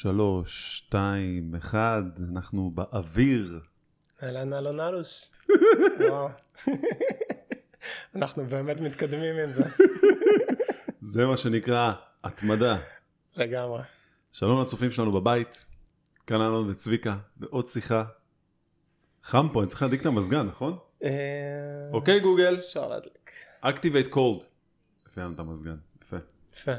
שלוש, שתיים, אחד, אנחנו באוויר. אהלן אלון אלוש. אנחנו באמת מתקדמים עם זה. זה מה שנקרא התמדה. לגמרי. שלום לצופים שלנו בבית, כאן אלון וצביקה, ועוד שיחה. חם פה, אני צריך להדליק את המזגן, נכון? אה, אוקיי גוגל, אפשר להדליק. Activate cold. יפה את המזגן, יפה. יפה.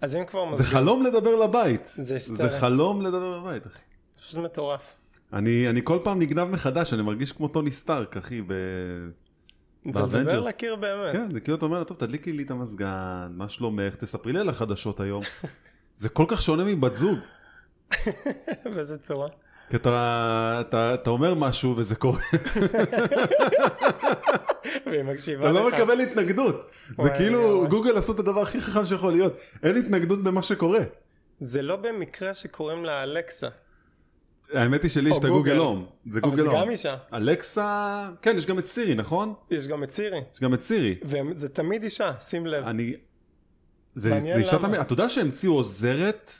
אז אם כבר זה מזגן, חלום לדבר לבית. זה זה היסטרי. חלום לדבר בבית, אחי. זה פשוט מטורף. אני, אני כל פעם נגנב מחדש, אני מרגיש כמו טוני סטארק, אחי, ב... זה לדבר. לקיר באמת. כן, זה כאילו אתה אומר טוב, תדליקי לי את המזגן, מה שלומך, תספרי לי על החדשות היום. זה כל כך שונה מבת זוג. באיזה צורה. כי אתה, אתה, אתה אומר משהו וזה קורה, והיא מקשיבה אתה לא לך. מקבל התנגדות. זה כאילו. גוגל עשו את הדבר הכי חכם שיכול להיות. אין התנגדות במה שקורה. זה לא במקרה שקוראים לה אלכסה. האמת היא שלי יש את הגוגל גוגל. הום. זה אבל גוגל זה הום. גם אישה. אלכסה, כן, יש גם את סירי, נכון? יש גם את סירי. יש גם את סירי. וזה תמיד אישה, שים לב. אני... זה, זה אישה. תמיד, אתה יודע שהמציאו עוזרת,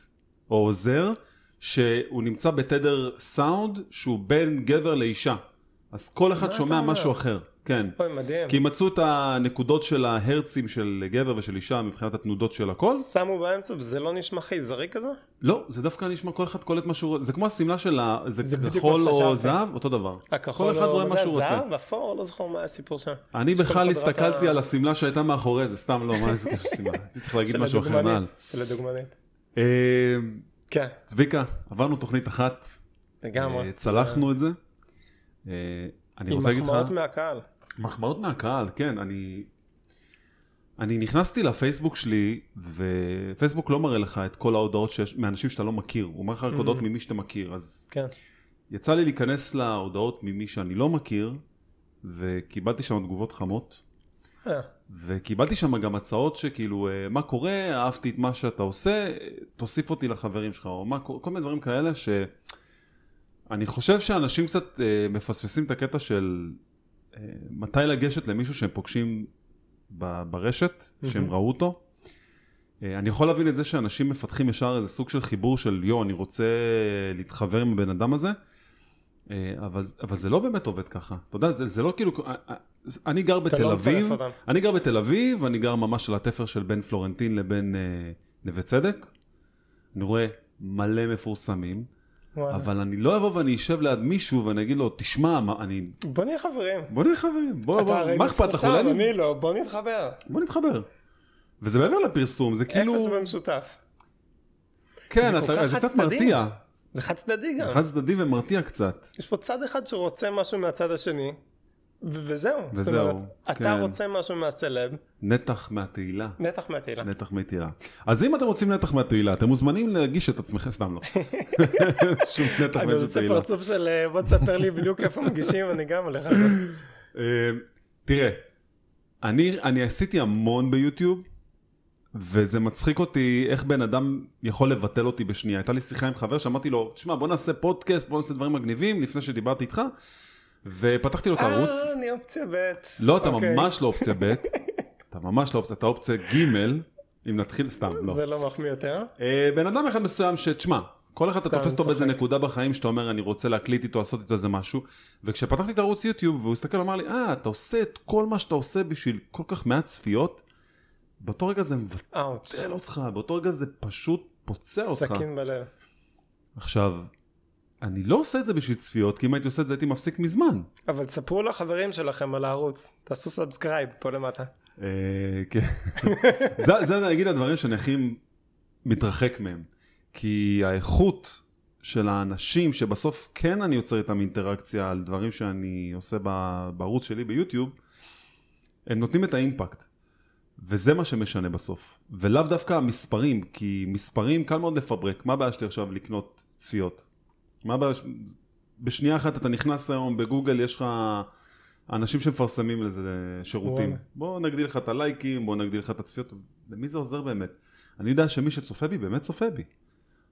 או עוזר, שהוא נמצא בתדר סאונד שהוא בין גבר לאישה. אז כל אחד שומע אומר? משהו אחר, כן. אוי, מדהים. כי מצאו את הנקודות של ההרצים של גבר ושל אישה מבחינת התנודות של הכל. שמו באמצע וזה לא נשמע חייזרי כזה? לא, זה דווקא נשמע כל אחד קולט מה שהוא רוצה. זה כמו השמלה של ה... זה זה כחול או. זהב, אותו דבר. הכחול כל אחד רואה מה שהוא רוצה. זהב, אפור, לא זוכר מה הסיפור שם. אני בכלל הסתכלתי על השמלה שהייתה מאחורי זה, סתם לא, מה זה קשור שמלה? הייתי צריך להגיד משהו אחר מעל. של הדוגמנית. כן, צביקה, עברנו תוכנית אחת, לגמרי. אה, צלחנו את זה. אה, אני עם רוצה להגיד לך, מחמאות מהקהל. מחמאות מהקהל, כן, אני... אני נכנסתי לפייסבוק שלי, ופייסבוק לא מראה לך את כל ההודעות שיש, מאנשים שאתה לא מכיר, הוא מראה לך רק Mm-hmm. הודעות ממי שאתה מכיר, אז כן. יצא לי להיכנס להודעות ממי שאני לא מכיר, וקיבלתי שם תגובות חמות, אה, וקיבלתי שם גם הצעות שכאילו, אה, מה קורה, אהבתי את מה שאתה עושה, תוסיף אותי לחברים שלך, או מה, כל מיני דברים כאלה ש... אני חושב שאנשים קצת אה, מפספסים את הקטע של אה, מתי לגשת למישהו שהם פוגשים ב- ברשת, שהם ראו אותו. אה, אני יכול להבין את זה שאנשים מפתחים ישר איזה סוג של חיבור של יו, אני רוצה להתחבר עם הבן אדם הזה, אבל, אבל זה לא באמת עובד ככה. אתה יודע, זה, זה לא כאילו, אה, אה, אני גר אתה בתל לא מצרף אביב. אני גר בתל אביב, אני גר ממש על התפר של בין פלורנטין לבין אה, נווה צדק. אני רואה מלא מפורסמים, וואלה. אבל אני לא אבוא ואני אשב ליד מישהו ואני אגיד לו, תשמע, מה, אני... בוא נהיה חברים. בוא נהיה חברים, בוא, אתה בוא, הרי מה אכפת לך? מפורסם, אולי אני... לא, בוא נתחבר. בוא נתחבר. וזה מעבר לפרסום, זה כאילו... אפס במשותף. כן, זה אתה, קצת. מרתיע. זה חד צדדי גם. חד צדדי ומרתיע קצת. יש פה צד אחד שרוצה משהו מהצד השני, ו- וזהו. זאת וזהו, אומרת, אתה כן. רוצה משהו מהסלב, נתח מהתהילה. נתח מהתהילה. נתח מהתהילה. אז אם אתם רוצים נתח מהתהילה, אתם מוזמנים להגיש את עצמכם, סתם לא. שום נתח אני מאיזו עושה. פרצוף של אה, בוא תספר לי בדיוק איפה מגישים, אני גם הולך. אה, תראה, אני, אני עשיתי המון ביוטיוב, וזה מצחיק אותי איך בן אדם יכול לבטל אותי בשנייה. הייתה לי שיחה עם חבר שאמרתי לו, תשמע, בוא נעשה פודקאסט, בוא נעשה דברים מגניבים, לפני שדיברתי איתך, ופתחתי לו את הערוץ. אה, אני אופציה ב'. לא, אתה אוקיי. ממש לא אופציה ב', אתה ממש לא אופציה, אתה אופציה ג', אם נתחיל, סתם, לא. זה לא מחמיא יותר. אה, בן אדם אחד מסוים שתשמע, כל אחד אתה תופס אותו באיזה. נקודה בחיים שאתה אומר אני רוצה להקליט איתו, לעשות איתו איזה משהו, וכשפתחתי את הערוץ יוטיוב והוא הסתכל אמר לי, אה, אתה עושה את כל מה שאתה עושה בשביל כל כך מעט צפיות, באותו רגע זה. מבטל אותך, באותו רגע זה פשוט פוצע אותך. סכין בלב. עכשיו, אני לא עושה את זה בשביל צפיות, כי אם הייתי עושה את זה הייתי מפסיק מזמן. אבל תספרו לחברים שלכם על הערוץ. תעשו subscribe פה למטה. אה, כן. זה, נגיד הדברים שאני הכי מתרחק מהם. כי האיכות של האנשים שבסוף כן אני יוצר איתם אינטראקציה על דברים שאני עושה בערוץ שלי ביוטיוב, הם נותנים את ה impact. וזה מה שמשנה בסוף. ולאו דווקא המספרים, כי מספרים קל מאוד לפברק. מה הבעיה שלי עכשיו לקנות צפיות? מה הבעיה? ש- בשנייה אחת אתה נכנס היום בגוגל, יש לך אנשים שמפרסמים לזה שירותים. וואלה. בוא נגדיל לך את הלייקים, בוא נגדיל לך את הצפיות. למי זה עוזר באמת? אני יודע שמי שצופה בי, באמת צופה בי.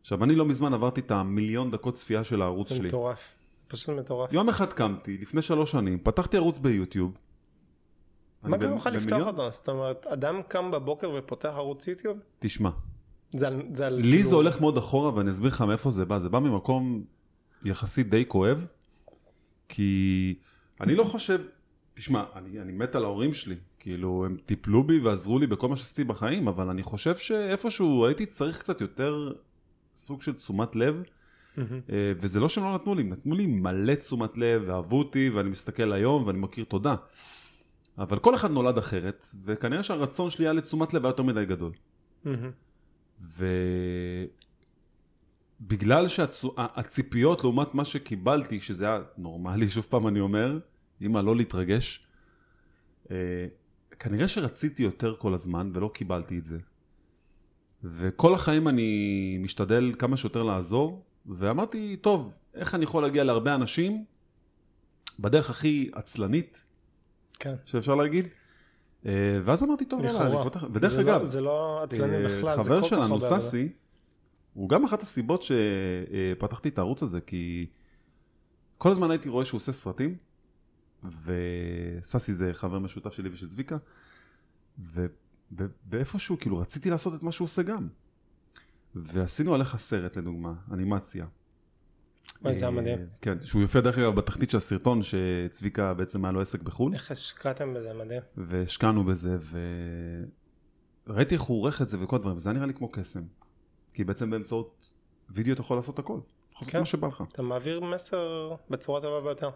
עכשיו, אני לא מזמן עברתי את המיליון דקות צפייה של הערוץ זה שלי. מטורף. פשוט מטורף. יום אחד קמתי, לפני שלוש שנים, פתחתי ערוץ ביוטיוב. מה ב- לך לפתוח אותו? זאת אומרת, אדם קם בבוקר ופותח ערוץ יוטיוב? תשמע, זה על... זה על לי כאילו- זה הולך מאוד אחורה, ואני אסביר לך מאיפה זה בא. זה בא ממקום יחסית די כואב, כי אני לא חושב, תשמע, אני, אני מת על ההורים שלי, כאילו, הם טיפלו בי ועזרו לי בכל מה שעשיתי בחיים, אבל אני חושב שאיפשהו הייתי צריך קצת יותר סוג של תשומת לב. אה, וזה לא שהם לא נתנו לי, הם נתנו לי מלא תשומת לב, ואהבו אותי, ואני מסתכל היום, ואני מכיר תודה. אבל כל אחד נולד אחרת, וכנראה שהרצון שלי היה לתשומת לב היה יותר מדי גדול. ובגלל שהציפיות לעומת מה שקיבלתי, שזה היה נורמלי, שוב פעם אני אומר, אמא לא להתרגש, אה, כנראה שרציתי יותר כל הזמן ולא קיבלתי את זה. וכל החיים אני משתדל כמה שיותר לעזור, ואמרתי, טוב, איך אני יכול להגיע להרבה אנשים בדרך הכי עצלנית כן. שאפשר להגיד? אה, ואז אמרתי, טוב, יאללה, אני לכאורה. פותח... ודרך זה אגב, לא- זה לא עצלני אה, בכלל, זה חבר שלנו. ססי, הוא גם אחת הסיבות שפתחתי את הערוץ הזה, כי כל הזמן הייתי רואה שהוא עושה סרטים, וססי זה חבר משותף שלי ושל צביקה, ו- ו- ואיפשהו, כאילו, רציתי לעשות את מה שהוא עושה גם. ועשינו עליך סרט, לדוגמה, אנימציה. אוי, זה היה אה, מדהים. כן, שהוא יופיע דרך אגב בתחתית של הסרטון, שצביקה בעצם היה לו עסק בחו"ל. איך השקעתם בזה, מדהים. והשקענו בזה, וראיתי איך הוא עורך את זה וכל הדברים, וזה נראה לי כמו קסם. כי בעצם באמצעות וידאו אתה יכול לעשות הכל. אתה יכול לעשות כן. מה שבא לך. אתה מעביר מסר בצורה טובה ביותר.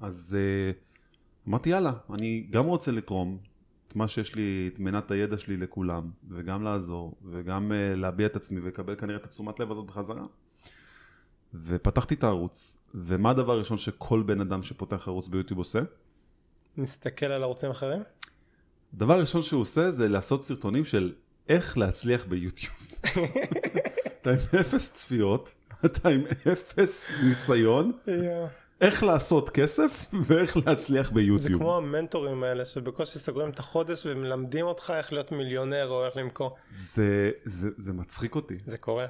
אז uh, אמרתי, יאללה, אני גם רוצה לתרום את מה שיש לי, את מנת הידע שלי לכולם, וגם לעזור, וגם uh, להביע את עצמי, ולקבל כנראה את התשומת לב הזאת בחזרה. ופתחתי את הערוץ, ומה הדבר הראשון שכל בן אדם שפותח ערוץ ביוטיוב עושה? נסתכל על ערוצים אחרים? הדבר הראשון שהוא עושה זה לעשות סרטונים של איך להצליח ביוטיוב. אתה עם אפס צפיות, אתה עם אפס ניסיון, איך לעשות כסף ואיך להצליח זה ביוטיוב. כמו המנטורים האלה שבקושי סוגרים את החודש ומלמדים אותך איך להיות מיליונר או איך למכור. זה, זה, זה מצחיק אותי. זה קורה.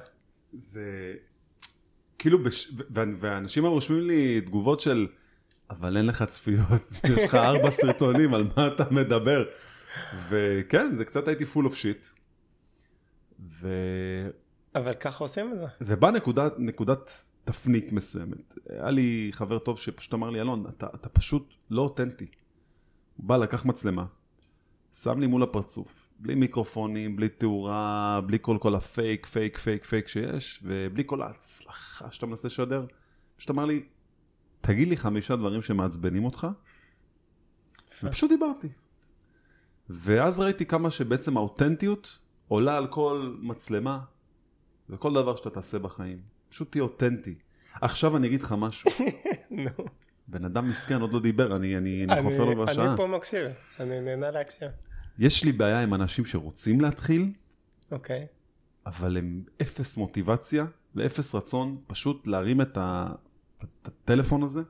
זה כאילו, בש... ו- ואנשים רושמים לי תגובות של, אבל אין לך צפיות, יש לך ארבע סרטונים, על מה אתה מדבר? וכן, זה קצת הייתי full of shit. ו... אבל ככה עושים את זה. ובאה נקודת, נקודת תפנית מסוימת. היה לי חבר טוב שפשוט אמר לי, אלון, אתה, אתה פשוט לא אותנטי. הוא בא, לקח מצלמה, שם לי מול הפרצוף, בלי מיקרופונים, בלי תאורה, בלי כל כל הפייק, פייק, פייק, פייק שיש, ובלי כל ההצלחה שאתה מנסה לשדר. פשוט אמר לי, תגיד לי חמישה דברים שמעצבנים אותך, ופשוט דיברתי. ואז ראיתי כמה שבעצם האותנטיות עולה על כל מצלמה, וכל דבר שאתה תעשה בחיים. פשוט תהיה אותנטי. עכשיו אני אגיד לך משהו. בן אדם מסכן, עוד לא דיבר, אני, אני, אני חופר לו בשעה. אני פה מקשיב, אני נהנה להקשיב. יש לי בעיה עם אנשים שרוצים להתחיל, אוקיי. אבל הם אפס מוטיבציה ואפס רצון פשוט להרים את, ה, את הטלפון הזה,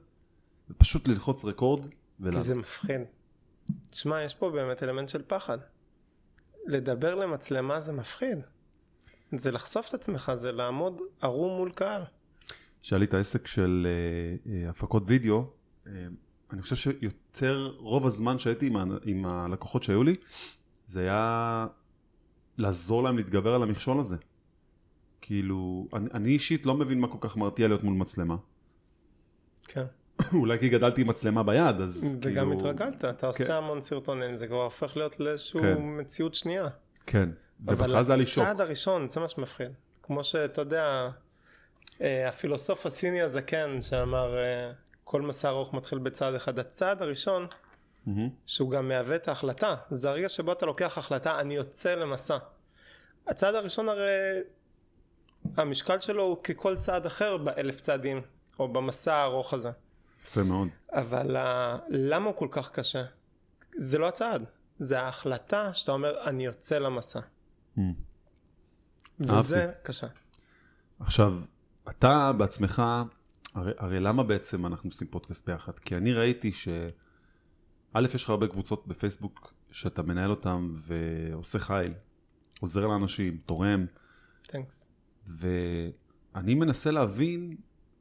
ופשוט ללחוץ רקורד כי ולעלות. זה מפחיד. תשמע, יש פה באמת אלמנט של פחד. לדבר למצלמה זה מפחיד. זה לחשוף את עצמך, זה לעמוד ערום מול קהל. שהיה לי את העסק של אה, אה, הפקות וידאו, אה, אני חושב שיותר, רוב הזמן שהייתי עם, ה- עם הלקוחות שהיו לי, זה היה לעזור להם להתגבר על המכשול הזה. כאילו, אני, אני אישית לא מבין מה כל כך מרתיע להיות מול מצלמה. כן. אולי כי גדלתי עם מצלמה ביד, אז כאילו... וגם התרגלת, אתה כן. עושה המון סרטונים, זה כבר הופך להיות לאיזושהי כן. מציאות שנייה. כן, ובהתחלה זה היה לי שוק. הצעד הראשון, זה מה שמפחיד. כמו שאתה יודע, אה, הפילוסוף הסיני הזקן שאמר, אה, כל מסע ארוך מתחיל בצעד אחד. הצעד הראשון, מהמם. שהוא גם מהווה את ההחלטה, זה הרגע שבו אתה לוקח החלטה, אני יוצא למסע. הצעד הראשון הרי, המשקל שלו הוא ככל צעד אחר באלף צעדים, או במסע הארוך הזה. יפה מאוד. אבל ה- למה הוא כל כך קשה? זה לא הצעד, זה ההחלטה שאתה אומר, אני יוצא למסע. מהמם. וזה אהבתי. קשה. עכשיו, אתה בעצמך, הרי, הרי למה בעצם אנחנו עושים פודקאסט ביחד? כי אני ראיתי ש... א', יש לך הרבה קבוצות בפייסבוק שאתה מנהל אותן ועושה חייל, עוזר לאנשים, תורם, תנקס. ואני מנסה להבין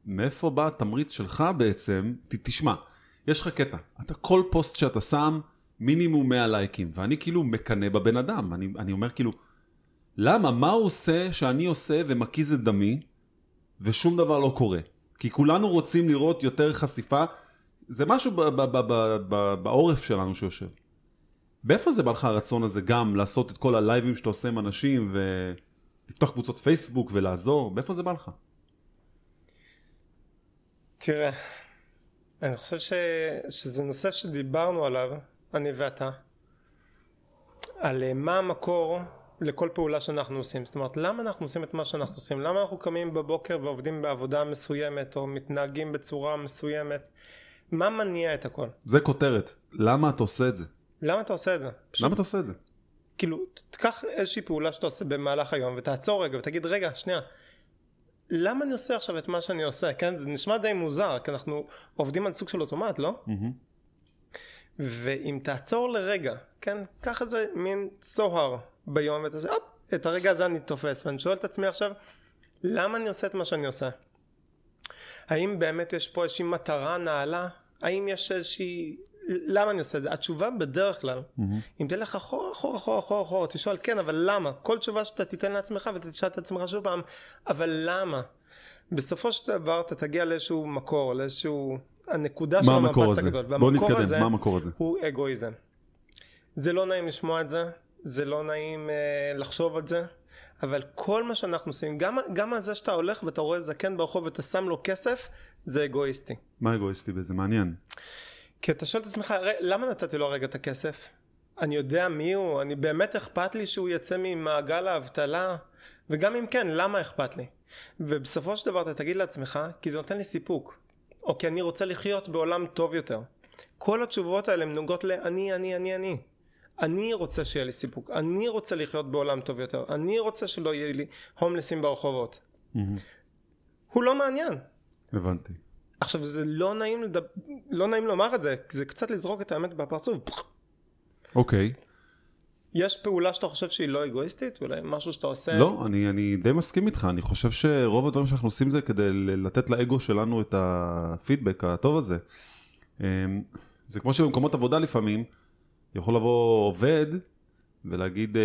מאיפה בא התמריץ שלך בעצם, ת, תשמע, יש לך קטע, אתה כל פוסט שאתה שם, מינימום 100 לייקים, ואני כאילו מקנא בבן אדם, אני, אני אומר כאילו, למה? מה הוא עושה שאני עושה ומקיז את דמי, ושום דבר לא קורה? כי כולנו רוצים לראות יותר חשיפה, זה משהו בעורף שלנו שיושב. באיפה זה בא לך הרצון הזה גם לעשות את כל הלייבים שאתה עושה עם אנשים ולפתוח קבוצות פייסבוק ולעזור? באיפה זה בא לך? תראה, אני חושב ש... שזה נושא שדיברנו עליו, אני ואתה, על אה, מה המקור לכל פעולה שאנחנו עושים. זאת אומרת, למה אנחנו עושים את מה שאנחנו עושים? למה אנחנו קמים בבוקר ועובדים בעבודה מסוימת, או מתנהגים בצורה מסוימת? מה מניע את הכל? זה כותרת. למה אתה עושה את זה? למה אתה עושה את זה? פשוט, למה אתה עושה את זה? כאילו, תיקח איזושהי פעולה שאתה עושה במהלך היום, ותעצור רגע ותגיד, רגע, שנייה, למה אני עושה עכשיו את מה שאני עושה? כן, זה נשמע די מוזר, כי אנחנו עובדים על סוג של אוטומט, לא? ואם תעצור לרגע, כן, קח איזה מין צוהר ביום ואתה עושה, הופ, את הרגע הזה אני תופס, ואני שואל את עצמי עכשיו, למה אני עושה את מה שאני עושה? האם באמת יש פה איזושהי מטרה נעלה? האם יש איזושהי... למה אני עושה את זה? התשובה בדרך כלל, אם תלך אחורה, אחורה, אחורה, אחורה, אחורה, תשאל כן, אבל למה? כל תשובה שאתה תיתן לעצמך ותשאל את עצמך שוב פעם, אבל למה? בסופו של דבר אתה תגיע לאיזשהו מקור, לאיזשהו... הנקודה של מה המקור המפץ הזה? הגדול. בוא נתקדם, הזה מה המקור הזה? הוא אגואיזם. זה לא נעים לשמוע את זה, זה לא נעים אה, לחשוב על זה, אבל כל מה שאנחנו עושים, גם, גם על זה שאתה הולך ואתה רואה זקן ברחוב ואתה שם לו כסף, זה אגואיסטי. מה אגואיסטי בזה? מעניין. כי אתה שואל את עצמך, "הרי למה נתתי לו רגע את הכסף? אני יודע מי הוא, אני באמת אכפת לי שהוא יצא ממעגל האבטלה, וגם אם כן, למה אכפת לי? ובסופו של דבר אתה תגיד לעצמך, כי זה נותן לי סיפוק, או כי אני רוצה לחיות בעולם טוב יותר. כל התשובות האלה הן נוגעות לאני, אני, אני, אני. אני רוצה שיהיה לי סיפוק, אני רוצה לחיות בעולם טוב יותר, אני רוצה שלא יהיה לי הומלסים ברחובות. הוא לא מעניין. הבנתי. עכשיו זה לא נעים, לדב... לא נעים לומר את זה, זה קצת לזרוק את האמת בפרצוף. אוקיי. יש פעולה שאתה חושב שהיא לא אגואיסטית? אולי משהו שאתה עושה? לא, אני, אני די מסכים איתך, אני חושב שרוב הדברים שאנחנו עושים זה כדי לתת לאגו שלנו את הפידבק הטוב הזה. אמ, זה כמו שבמקומות עבודה לפעמים, יכול לבוא עובד ולהגיד, אה,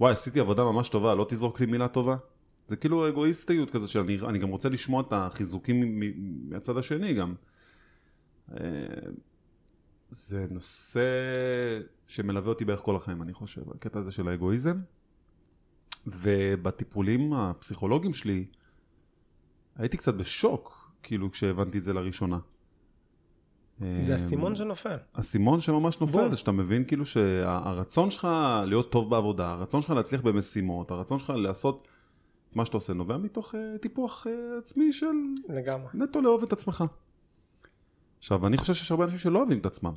וואי, עשיתי עבודה ממש טובה, לא תזרוק לי מילה טובה? זה כאילו אגואיסטיות כזאת, שאני אני גם רוצה לשמוע את החיזוקים מהצד השני גם. אה, זה נושא שמלווה אותי בערך כל החיים, אני חושב, הקטע הזה של האגואיזם. ובטיפולים הפסיכולוגיים שלי, הייתי קצת בשוק, כאילו, כשהבנתי את זה לראשונה. זה אמ, הסימון שנופל. אסימון שממש נופל, בום. שאתה מבין כאילו שהרצון שלך להיות טוב בעבודה, הרצון שלך להצליח במשימות, הרצון שלך לעשות מה שאתה עושה, נובע מתוך uh, טיפוח uh, עצמי של לגמרי. נטו לאהוב את עצמך. עכשיו, אני חושב שיש הרבה אנשים שלא אוהבים את עצמם.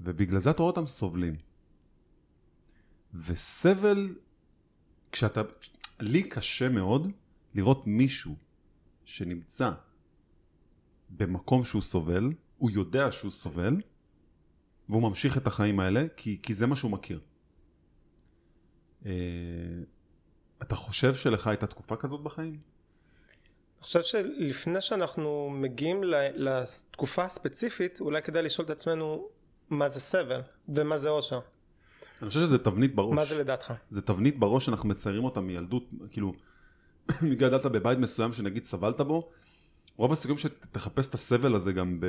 ובגלל זה אתה רואה אותם סובלים. וסבל, כשאתה... לי קשה מאוד לראות מישהו שנמצא במקום שהוא סובל, הוא יודע שהוא סובל, והוא ממשיך את החיים האלה, כי, כי זה מה שהוא מכיר. אה, אתה חושב שלך הייתה תקופה כזאת בחיים? אני חושב שלפני שאנחנו מגיעים לתקופה הספציפית, אולי כדאי לשאול את עצמנו מה זה סבל ומה זה אושר. אני חושב שזה תבנית בראש. מה זה לדעתך? זה תבנית בראש שאנחנו מציירים אותה מילדות, כאילו, גדלת בבית מסוים שנגיד סבלת בו, רוב הסיכויים שתחפש את הסבל הזה גם ב...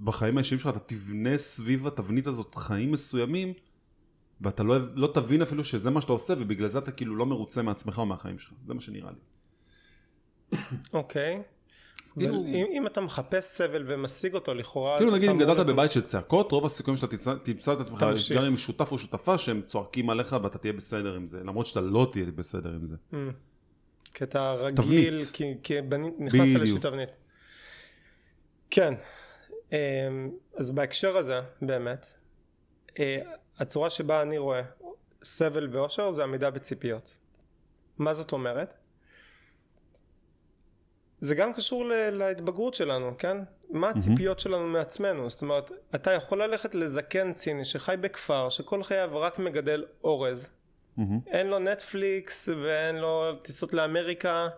בחיים האישיים שלך, אתה תבנה סביב התבנית הזאת חיים מסוימים, ואתה לא, לא תבין אפילו שזה מה שאתה עושה, ובגלל זה אתה כאילו לא מרוצה מעצמך או מהחיים שלך. זה מה שנראה לי. אוקיי. אז אבל כאילו, אם, אם אתה מחפש סבל ומשיג אותו לכאורה... כאילו נגיד אם גדלת בבית של צעקות, רוב הסיכויים שאתה תמצא, את עצמך תמשיך. גם עם שותף או שותפה שהם צועקים עליך ואתה תהיה בסדר עם זה, למרות שאתה לא תהיה בסדר עם זה. כי אתה רגיל, תבנית. כי, כי נכנסת. לאיזושהי תבנית. כן, אמ, אז בהקשר הזה, באמת, אה, הצורה שבה אני רואה סבל ואושר זה עמידה בציפיות. מה זאת אומרת? זה גם קשור ל- להתבגרות שלנו, כן? מה הציפיות שלנו מעצמנו? זאת אומרת, אתה יכול ללכת לזקן סיני שחי בכפר, שכל חייו רק מגדל אורז, מהמם. אין לו נטפליקס ואין לו טיסות לאמריקה,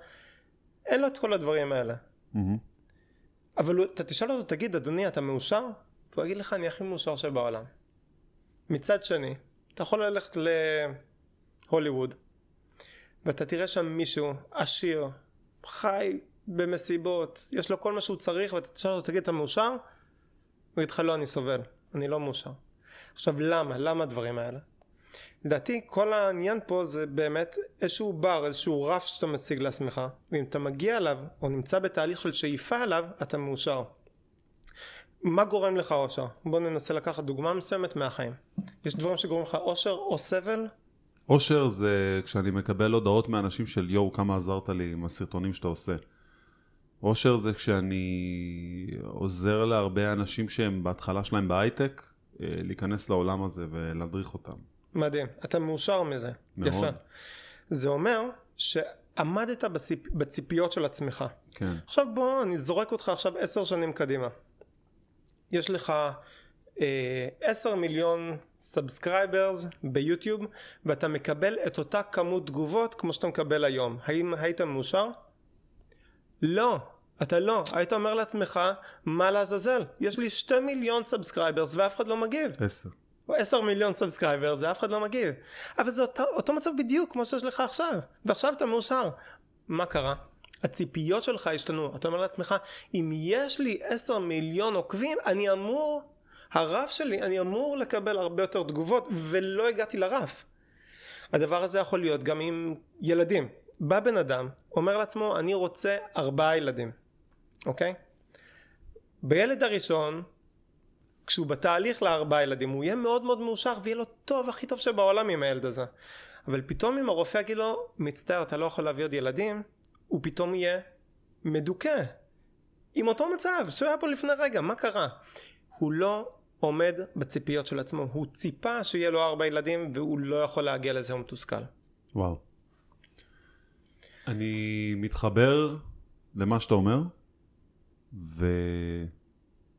אין לו את כל הדברים האלה. מהמם. אבל אתה תשאל אותו, תגיד, אדוני, אתה מאושר? הוא יגיד לך, אני הכי מאושר שבעולם. מצד שני, אתה יכול ללכת להוליווד, ואתה תראה שם מישהו עשיר, חי במסיבות, יש לו כל מה שהוא צריך, ואתה תשאל אותו, תגיד, אתה מאושר? הוא יגיד לך, לא, אני סובל, אני לא מאושר. עכשיו, למה? למה הדברים האלה? לדעתי כל העניין פה זה באמת איזשהו בר, איזשהו רף שאתה משיג לעצמך ואם אתה מגיע אליו או נמצא בתהליך של שאיפה אליו אתה מאושר. מה גורם לך אושר? בוא ננסה לקחת דוגמה מסוימת מהחיים. יש דברים שגורמים לך אושר או סבל? אושר זה כשאני מקבל הודעות מאנשים של יואו כמה עזרת לי עם הסרטונים שאתה עושה. אושר זה כשאני עוזר להרבה אנשים שהם בהתחלה שלהם בהייטק אה, להיכנס לעולם הזה ולהדריך אותם. מדהים, אתה מאושר מזה, מאוד. יפה. זה אומר שעמדת בציפ... בציפיות של עצמך. כן. עכשיו בוא, אני זורק אותך עכשיו עשר שנים קדימה. יש לך אה, עשר מיליון subscribers ביוטיוב ואתה מקבל את אותה כמות תגובות כמו שאתה מקבל היום. האם היית מאושר? לא. אתה לא, היית אומר לעצמך, מה לעזאזל? יש לי שתי מיליון subscribers ואף אחד לא מגיב. עשר. או עשר מיליון subscribers ואף אחד לא מגיב. אבל זה אותו, אותו מצב בדיוק כמו שיש לך עכשיו. ועכשיו אתה מאושר. מה קרה? הציפיות שלך השתנו. אתה אומר לעצמך אם יש לי עשר מיליון עוקבים אני אמור הרף שלי אני אמור לקבל הרבה יותר תגובות ולא הגעתי לרף. הדבר הזה יכול להיות גם עם ילדים. בא בן אדם אומר לעצמו אני רוצה ארבעה ילדים אוקיי? בילד הראשון כשהוא בתהליך לארבעה ילדים הוא יהיה מאוד מאוד מאושר ויהיה לו טוב הכי טוב שבעולם עם הילד הזה. אבל פתאום אם הרופא יגיד לו מצטער אתה לא יכול להביא עוד ילדים הוא פתאום יהיה מדוכא. עם אותו מצב שהוא היה פה לפני רגע מה קרה? הוא לא עומד בציפיות של עצמו הוא ציפה שיהיה לו ארבע ילדים והוא לא יכול להגיע לזה הוא מתוסכל. וואו. אני מתחבר למה שאתה אומר,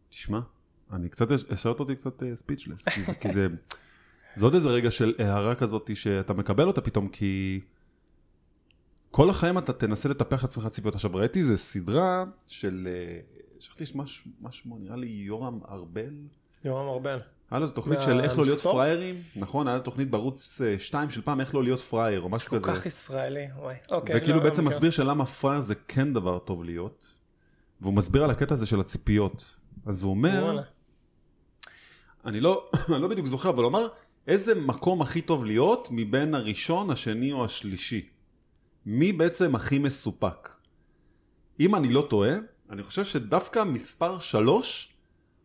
ותשמע, אני קצת, השארת אותי קצת ספיצ'לס, כי, זה, כי זה, זה עוד איזה רגע של הערה כזאת שאתה מקבל אותה פתאום, כי כל החיים אתה תנסה לטפח לעצמך ציפיות. עכשיו ראיתי איזה סדרה של, אה, שכחתי מה שמו, נראה לי יורם ארבל. יורם ארבל היה לו תוכנית של איך לא להיות? פראיירים, נכון? היה לו תוכנית בערוץ 2 של פעם איך לא להיות פראייר או משהו כל כזה. כך ישראלי וואי אוקיי וכאילו לא, בעצם לא מסביר שלמה פראייר זה כן דבר טוב להיות, והוא מסביר על הקטע הזה של הציפיות. אז הוא אומר. אני לא, אני לא בדיוק זוכר, אבל הוא אמר, איזה מקום הכי טוב להיות מבין הראשון, השני או השלישי? מי בעצם הכי מסופק? אם אני לא טועה, אני חושב שדווקא מספר שלוש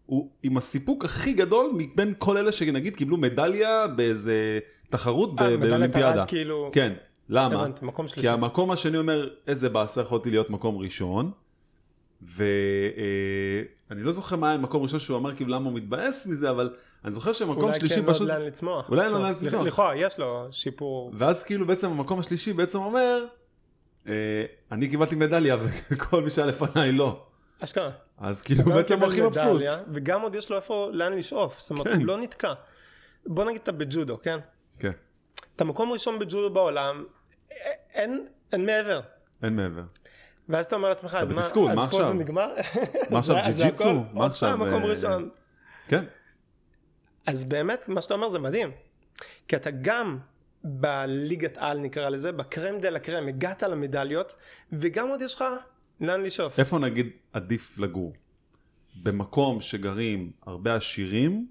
הוא עם הסיפוק הכי גדול מבין כל אלה שנגיד קיבלו מדליה באיזה תחרות אה, באולימפיאדה. כאילו כן, למה? הבנתי, מקום שלישי כי המקום השני אומר, איזה באסה יכולתי להיות מקום ראשון. ואני לא זוכר מה היה מקום ראשון שהוא אמר כאילו למה הוא מתבאס מזה, אבל אני זוכר שמקום אולי שלישי כן, פשוט... לאן לצמוח. אולי אין לו. לאן לצמוח. לכאורה, יש לו שיפור. ואז כאילו בעצם המקום השלישי בעצם אומר, אה, אני קיבלתי מדליה וכל מי שהיה לפניי לא. אשכרה. אז כאילו בעצם הוא הכי מבסוט. וגם עוד יש לו איפה לאן לשאוף. זאת אומרת, כן. הוא לא נתקע. בוא נגיד אתה בג'ודו, כן? כן, אתה מקום ראשון בג'ודו בעולם, א- אין, אין מעבר. אין מעבר. ואז אתה אומר לעצמך, אז מה, אז עכשיו? זה נגמר? מה עכשיו, ג'י-ג'יצו? הכל, מה עכשיו, פעם, מקום אה, ראשון. כן, אז באמת, מה שאתה אומר זה מדהים. כי אתה גם בליגת על נקרא לזה, בקרם דה לה קרם, הגעת למדליות, וגם עוד יש לך לאן לשאוף. איפה נגיד עדיף לגור? במקום שגרים הרבה עשירים,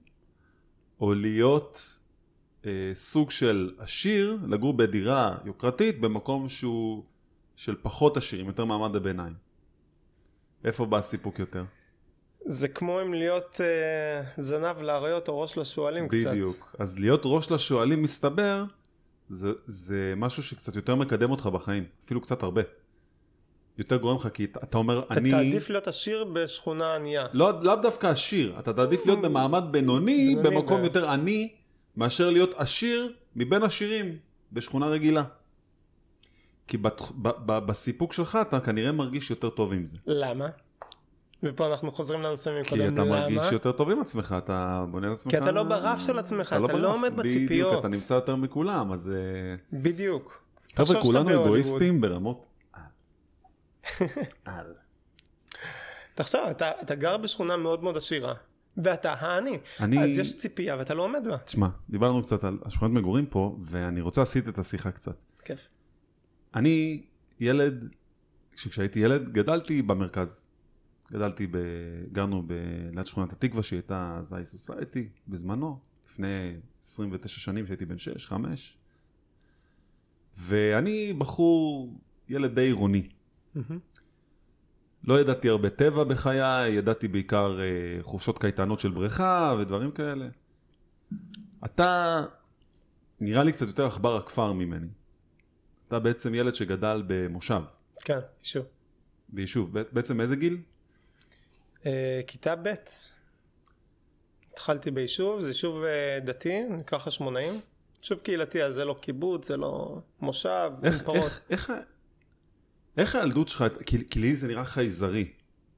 או להיות אה, סוג של עשיר, לגור בדירה יוקרתית במקום שהוא של פחות עשירים, יותר מעמד הביניים. איפה בא הסיפוק יותר? זה כמו אם להיות אה, זנב לאריות או ראש לשועלים קצת. בדיוק. אז להיות ראש לשועלים מסתבר, זה, זה משהו שקצת יותר מקדם אותך בחיים, אפילו קצת הרבה. יותר גורם לך, כי אתה אתה אומר, אתה אני... תעדיף להיות עשיר בשכונה ענייה. לא, לאו דווקא עשיר, אתה תעדיף להיות במעמד בינוני, בינוני, במקום ב- יותר עני, מאשר להיות עשיר מבין עשירים בשכונה רגילה. כי בת, ב, ב, בסיפוק שלך אתה כנראה מרגיש יותר טוב עם זה. למה? ופה אנחנו חוזרים לנושא מקודם. כי אתה למה? מרגיש יותר טוב עם עצמך, אתה בונה לעצמך... כי אתה לא ברף של עצמך, אתה לא ברף. עומד בדיוק, בציפיות. אתה נמצא יותר מכולם, אז... אה, בדיוק. חבר'ה, כולנו. אגואיסטים ברמות... על. תחשוב, אתה, אתה גר בשכונה מאוד מאוד עשירה. ואתה האני. אני- אז יש ציפייה ואתה לא עומד בה. תשמע, דיברנו קצת על השכונת מגורים פה, ואני רוצה להסיט את השיחה קצת. כיף. אני ילד, כש- כשהייתי ילד, גדלתי במרכז. גדלתי, ב... גרנו ב... ליד שכונת התקווה, שהיא הייתה אז היי סוסייטי בזמנו, לפני 29 שנים שהייתי בן 6, 5. ואני בחור, ילד די עירוני. לא ידעתי הרבה טבע בחיי, ידעתי בעיקר אה, חופשות קייטנות של בריכה ודברים כאלה. אתה נראה לי קצת יותר עכבר הכפר ממני. אתה בעצם ילד שגדל במושב, כן, שוב. ביישוב. בעצם מאיזה גיל? אה, כיתה ב' התחלתי ביישוב, זה יישוב אה, דתי, נקרא חשמונאים. יישוב קהילתי, אז זה לא קיבוץ, זה לא מושב, איך. איך, איך, איך הילדות שלך, כי, כי לי זה נראה חייזרי.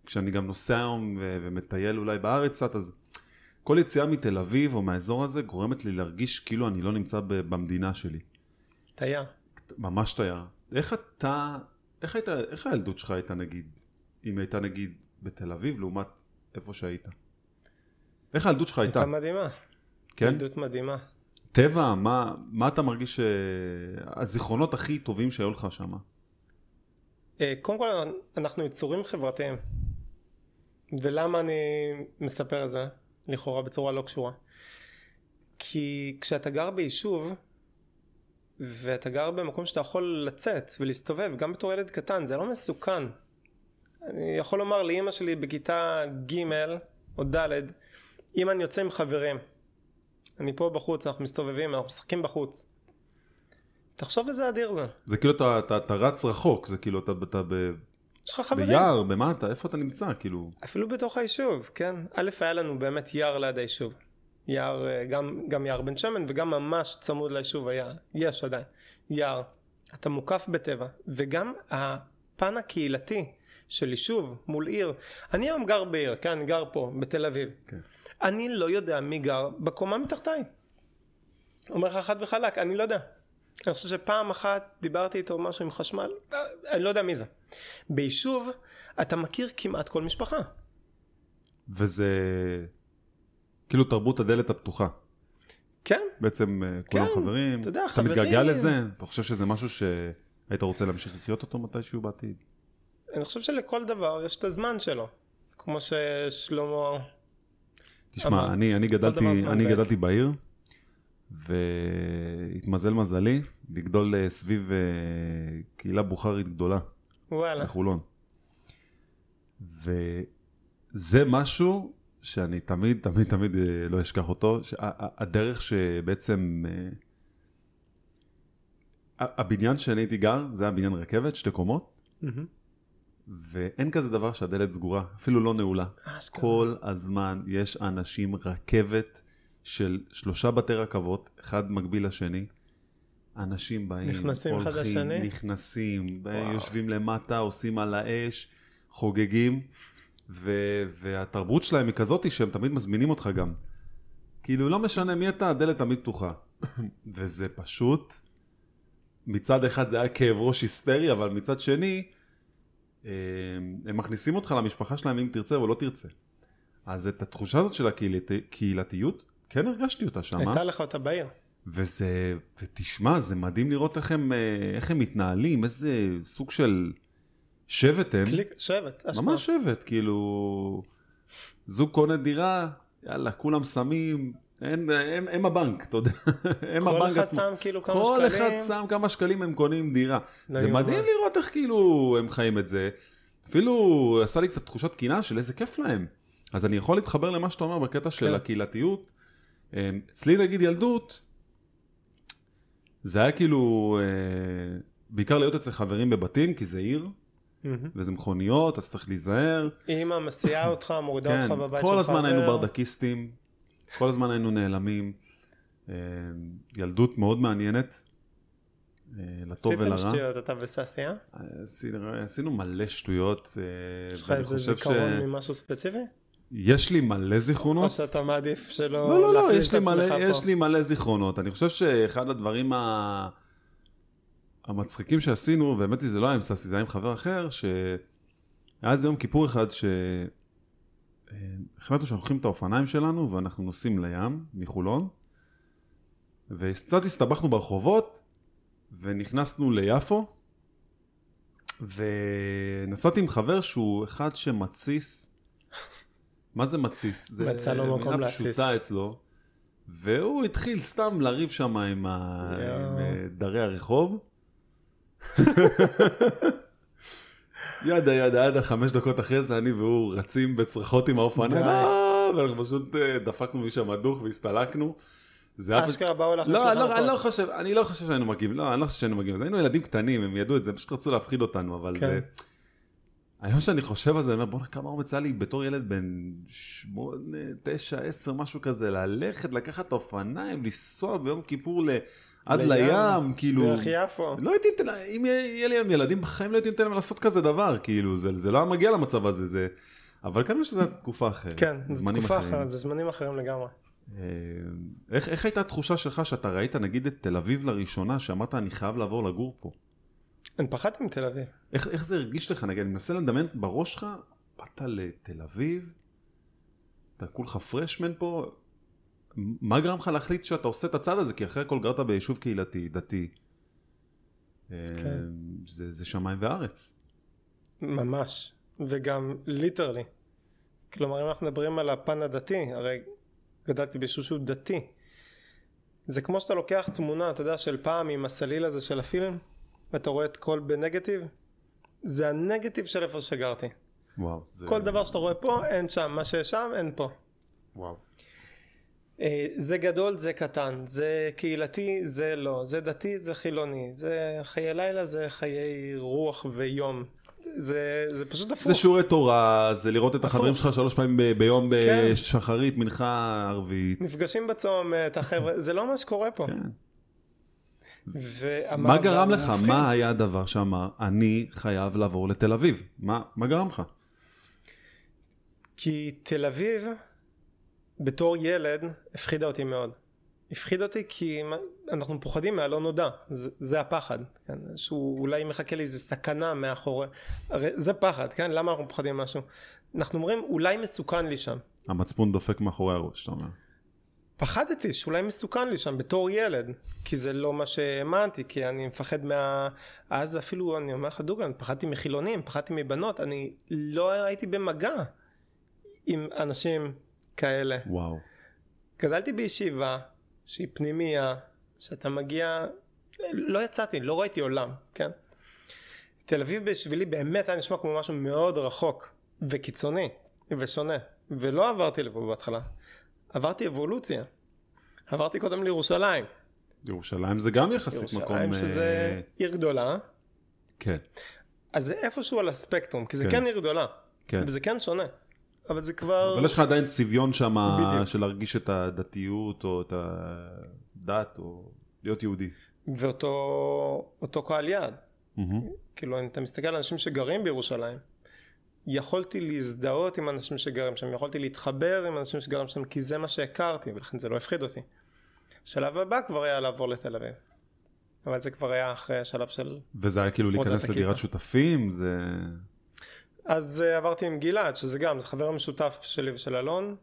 כשאני גם נוסע היום ו- ומטייל אולי בארץ קצת, אז כל יציאה מתל אביב או מהאזור הזה גורמת לי להרגיש כאילו אני לא נמצא ב- במדינה שלי. תייר. ממש תייר. איך אתה, איך הייתה, איך הילדות שלך הייתה נגיד, אם הייתה נגיד בתל אביב לעומת איפה שהיית? איך הילדות שלך הייתה? הייתה מדהימה. כן? ילדות מדהימה. טבע, מה, מה אתה מרגיש ש- הזיכרונות הכי טובים שהיו לך שם? אה, קודם כל אנחנו יצורים חברתיים. ולמה אני מספר את זה? לכאורה בצורה לא קשורה. כי כשאתה גר ביישוב ואתה גר במקום שאתה יכול לצאת ולהסתובב גם בתור ילד קטן זה לא מסוכן. אני יכול לומר לאימא שלי בכיתה ג' או ד' אם אני יוצא עם חברים אני פה בחוץ אנחנו מסתובבים אנחנו משחקים בחוץ תחשוב איזה אדיר זה זה כאילו אתה, אתה, אתה רץ רחוק, זה כאילו אתה, אתה ב, יש לך חברים ביער, במה אתה, איפה אתה נמצא, כאילו, אפילו בתוך היישוב, כן? א', היה לנו באמת יער ליד היישוב. יער, אה, גם, גם יער בן שמן וגם ממש צמוד ליישוב היה, יש עדיין, יער. אתה מוקף בטבע, וגם הפן הקהילתי של יישוב מול עיר. אני היום גר בעיר, כן? אני גר פה, בתל אביב. כן. אני לא יודע מי גר בקומה מתחתיי. אומר לך חד וחלק, אני לא יודע. אני חושב שפעם אחת דיברתי איתו משהו עם חשמל, אה, אני לא יודע מי זה. ביישוב אתה מכיר כמעט כל משפחה. וזה כאילו תרבות הדלת הפתוחה. כן, בעצם אה, כולם כן, חברים, אתה יודע, אתה חברים. מתגעגע לזה? אתה חושב שזה משהו שהיית רוצה להמשיך לחיות אותו מתישהו בעתיד? אני חושב שלכל דבר יש את הזמן שלו. כמו ששלמה... תשמע, אמר, אני, אני, גדלתי, אני. גדלתי בעיר, והתמזל מזלי לגדול אה, סביב אה, קהילה בוכרית גדולה וואלה. בחולון. וזה משהו שאני תמיד, תמיד, תמיד אה, לא אשכח אותו, הדרך שבעצם... אה, הבניין שאני הייתי גר, זה היה בניין רכבת, שתי קומות, מהמם. ואין כזה דבר שהדלת סגורה, אפילו לא נעולה. אשכרה. כל הזמן יש אנשים, רכבת של שלושה בתי רכבות, אחד מקביל לשני. אנשים באים, נכנסים אחד הולכים, לשני? נכנסים, וואו. יושבים למטה, עושים על האש, חוגגים, ו- והתרבות שלהם היא כזאת שהם תמיד מזמינים אותך גם. כאילו, לא משנה מי אתה, הדלת תמיד פתוחה. וזה פשוט, מצד אחד זה היה כאב ראש היסטרי, אבל מצד שני, אה, הם מכניסים אותך למשפחה שלהם אם תרצה או לא תרצה. אז את התחושה הזאת של הקהילתיות, כן הרגשתי אותה שם. הייתה לך אותה בעיר. וזה, ותשמע, זה מדהים לראות איך הם, אה, איך הם מתנהלים, איזה סוג של שבט הם. קליק, שבט. אשכרה. ממש שבט, כאילו, זוג קונה דירה, יאללה, כולם שמים, הם, הם, הם הבנק, אתה יודע, הם כל הבנק אחד עצמו. שם כאילו כמה כל שקלים. אחד שם כמה שקלים הם קונים דירה. זה. מדהים לראות איך כאילו הם חיים את זה. אפילו עשה לי קצת תחושת קינה של איזה כיף להם. אז אני יכול להתחבר למה שאתה אומר בקטע של כן. הקהילתיות. אמ, אצלי נגיד ילדות, זה היה כאילו, אה, בעיקר להיות אצל חברים בבתים, כי זה עיר. וזה מכוניות, אז צריך להיזהר. אמא מסיעה אותך, מורידה כן, אותך בבית של כל הזמן היינו. ברדקיסטים, כל הזמן היינו נעלמים. אמ, ילדות מאוד מעניינת, אה, לטוב עשיתם ולרע. שטויות אתה וססי, אה? עשינו, עשינו מלא שטויות, אה, יש לך איזה זיכרון ממשהו ספציפי? שיש לי מלא או זיכרונות. שאתה מעדיף שלא לא, לא, לא, להפעיל יש את לי, עצמך מלא, פה? יש לי מלא זיכרונות. אני חושב שאחד הדברים ה... המצחיקים שעשינו, והאמת היא זה לא היה עם ססי, זה היה עם חבר אחר, שהיה איזה יום כיפור אחד אה, החלטנו שאנחנו לוקחים את האופניים שלנו ואנחנו נוסעים לים מחולון, וקצת הסתבכנו ברחובות, ונכנסנו ליפו, ונסעתי עם חבר שהוא אחד שמתסיס, מה זה מתסיס? זה מצא לו מקום מילה להתסיס. פשוטה אצלו, והוא התחיל סתם לריב שם עם, ה... יואו. עם אה, דרי הרחוב. ידה ידה ידה, חמש דקות אחרי זה אני והוא רצים בצרחות עם האופניים. "אה", ואנחנו פשוט אה, דפקנו משם דוך והסתלקנו. זה אשכרה באו לא, לך אני לא, אני לא. חושב, אני לא חושב שהיינו מגיעים, לא, אני לא חושב שהיינו מגיעים, היינו ילדים קטנים, הם ידעו את זה, הם פשוט רצו להפחיד אותנו, אבל כן. זה... היום שאני חושב על זה, אני אומר, בואנה, כמה אומץ היה לי בתור ילד בן שמונה, תשע, עשר, משהו כזה, ללכת, לקחת את האופניים, לנסוע ביום כיפור ל... עד לים, כאילו... דרך יפו. לא הייתי נותן, אם יהיה לי ילדים, בחיים לא הייתי נותן להם לעשות כזה דבר, כאילו, זה, זה לא היה מגיע למצב הזה, זה... אבל כנראה שזו תקופה אחרת. כן, זו תקופה. אחרת, זה זמנים אחרים לגמרי. אה, איך, איך הייתה התחושה שלך שאתה ראית נגיד את תל אביב לראשונה, שאמרת אני חייב לעבור לגור פה? אני פחדתי מתל אביב. איך, איך זה הרגיש לך? נגיד, אני מנסה לדמיין בראש שלך, באת לתל אביב, אתה כולך פרשמן פה, מה גרם לך להחליט שאתה עושה את הצעד הזה? כי אחרי הכל גרת ביישוב קהילתי, דתי. אה, כן. זה, זה שמיים וארץ. ממש. וגם ליטרלי. כלומר, אם אנחנו מדברים על הפן הדתי, הרי גדלתי ביישוב שהוא דתי. זה כמו שאתה לוקח תמונה, אתה יודע, של פעם עם הסליל הזה של הפילם, ואתה רואה את כל בנגטיב, זה הנגטיב של איפה שגרתי. וואו. זה... כל דבר שאתה רואה פה, אין שם, מה שיש שם, אין פה. וואו. אה, זה גדול, זה קטן, זה קהילתי, זה לא, זה דתי, זה חילוני, זה חיי לילה, זה חיי רוח ויום. זה, זה פשוט הפוך. זה שיעורי תורה, זה לראות את החברים הפוך. שלך שלוש פעמים ב- ביום כן. בשחרית, מנחה ערבית. נפגשים בצומת, החבר'ה, זה לא מה שקורה פה. כן. מה גרם לך? מפחיד. מה היה הדבר שאמר, אני חייב לעבור לתל אביב? מה, מה גרם לך? כי תל אביב, בתור ילד, הפחידה אותי מאוד. הפחיד אותי כי אנחנו פוחדים מהלא נודע, זה, זה הפחד, כן? שהוא אולי מחכה לי איזה סכנה מאחורי, הרי זה פחד, כן? למה אנחנו פוחדים משהו? אנחנו אומרים אולי מסוכן לי שם. המצפון דופק מאחורי הראש, אתה אומר. פחדתי שאולי מסוכן לי שם בתור ילד, כי זה לא מה שהאמנתי, כי אני מפחד מה... אז אפילו, אני אומר לך דוגרי, פחדתי מחילונים, פחדתי מבנות, אני לא הייתי במגע עם אנשים כאלה. וואו. גדלתי בישיבה שהיא פנימייה, שאתה מגיע, לא יצאתי, לא ראיתי עולם, כן? תל אביב בשבילי באמת היה נשמע כמו משהו מאוד רחוק וקיצוני ושונה, ולא עברתי לפה בהתחלה, עברתי אבולוציה. עברתי קודם לירושלים, ירושלים זה גם יחסית מקום... ירושלים שזה אה, עיר גדולה, כן, אז זה איפשהו על הספקטרום, כי זה כן. כן עיר גדולה, כן. וזה כן שונה, אבל זה כבר... אבל יש לך עדיין צביון שם. של להרגיש את הדתיות או את הדת או להיות יהודי. ואותו אותו קהל יעד. מהמם. כאילו אם אתה מסתכל על אנשים שגרים בירושלים יכולתי להזדהות עם אנשים שגרים שם יכולתי להתחבר עם אנשים שגרים שם כי זה מה שהכרתי ולכן זה לא הפחיד אותי. השלב הבא כבר היה לעבור לתל אביב. אבל זה כבר היה אחרי השלב של וזה היה כאילו להיכנס. לדירת שותפים, זה... אז uh, עברתי עם גלעד שזה גם זה חבר משותף שלי ושל אלון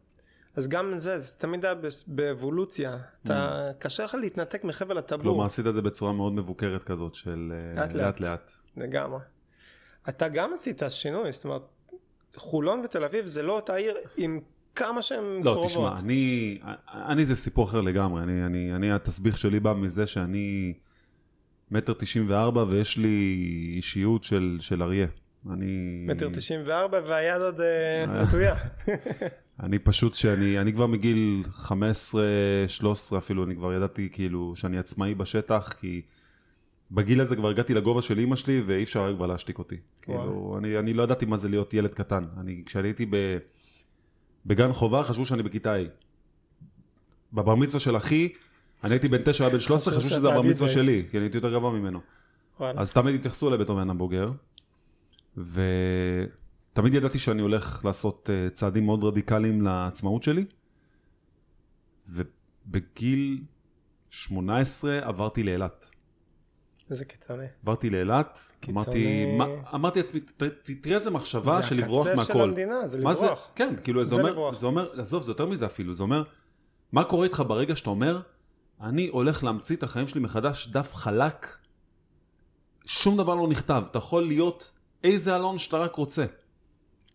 אז גם זה זה תמיד היה באבולוציה אתה קשה לך להתנתק מחבל הטבור כלומר עשית את זה בצורה מאוד מבוקרת כזאת של אה, לאט לאט. לגמרי. אתה גם עשית שינוי, זאת אומרת, חולון ותל אביב זה לא אותה עיר עם כמה שהן לא, קרובות. תשמע, אני, אני זה סיפור אחר לגמרי, אני, אני, אני, התסביך שלי בא מזה שאני מטר תשעים וארבע ויש לי אישיות של, של אריה. אני... מטר תשעים וארבע והיד עוד אה, נטויה. אני פשוט שאני, אני כבר מגיל 15, 13 אפילו, אני כבר ידעתי כאילו שאני עצמאי בשטח, כי בגיל הזה כבר הגעתי לגובה של אימא שלי ואי אפשר היה כבר להשתיק אותי. כאילו, אני, אני לא ידעתי מה זה להיות ילד קטן. אני, כשאני הייתי ב, בגן חובה, חשבו שאני בכיתה ה'. בבר מצווה של אחי, אני הייתי בן 9, היה בן 13, חשבו חשבו שזה הבר מצווה. שלי, כי אני הייתי יותר גבוה ממנו. וואלה. אז תמיד התייחסו אליי בתור בן אדם בוגר, ותמיד ידעתי שאני הולך לעשות אה, צעדים מאוד רדיקליים לעצמאות שלי, ובגיל 18 עברתי לאילת. איזה קיצוני. עברתי לאילת, קיצוני. אמרתי, מה, אמרתי לעצמי, תראה איזה מחשבה זה של לברוח הקצה של מהכל. המדינה, זה זה, לברוח. כן, כאילו זה זה אומר, לברוח. זה אומר, עזוב, זה יותר מזה אפילו, זה אומר, מה קורה איתך ברגע שאתה אומר, אני הולך להמציא את החיים שלי מחדש, דף חלק, שום דבר לא נכתב, אתה יכול להיות איזה אלון שאתה רק רוצה.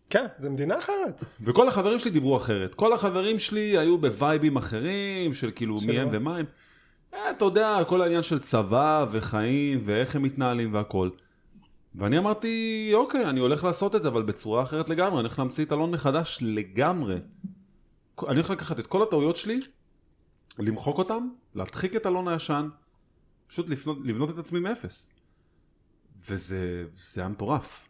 כן, זה מדינה אחרת. וכל החברים שלי דיברו אחרת. כל החברים שלי היו בווייבים אחרים, של כאילו מי הם מה? ומה הם. אה, אתה יודע, כל העניין של צבא וחיים ואיך הם מתנהלים והכל. ואני אמרתי, אוקיי, אני הולך לעשות את זה, אבל בצורה אחרת לגמרי, אני הולך להמציא את אלון מחדש לגמרי. אני הולך לקחת את כל הטעויות שלי, למחוק אותם, להדחיק את אלון הישן, פשוט לבנות, לבנות את עצמי מאפס. וזה זה היה מטורף.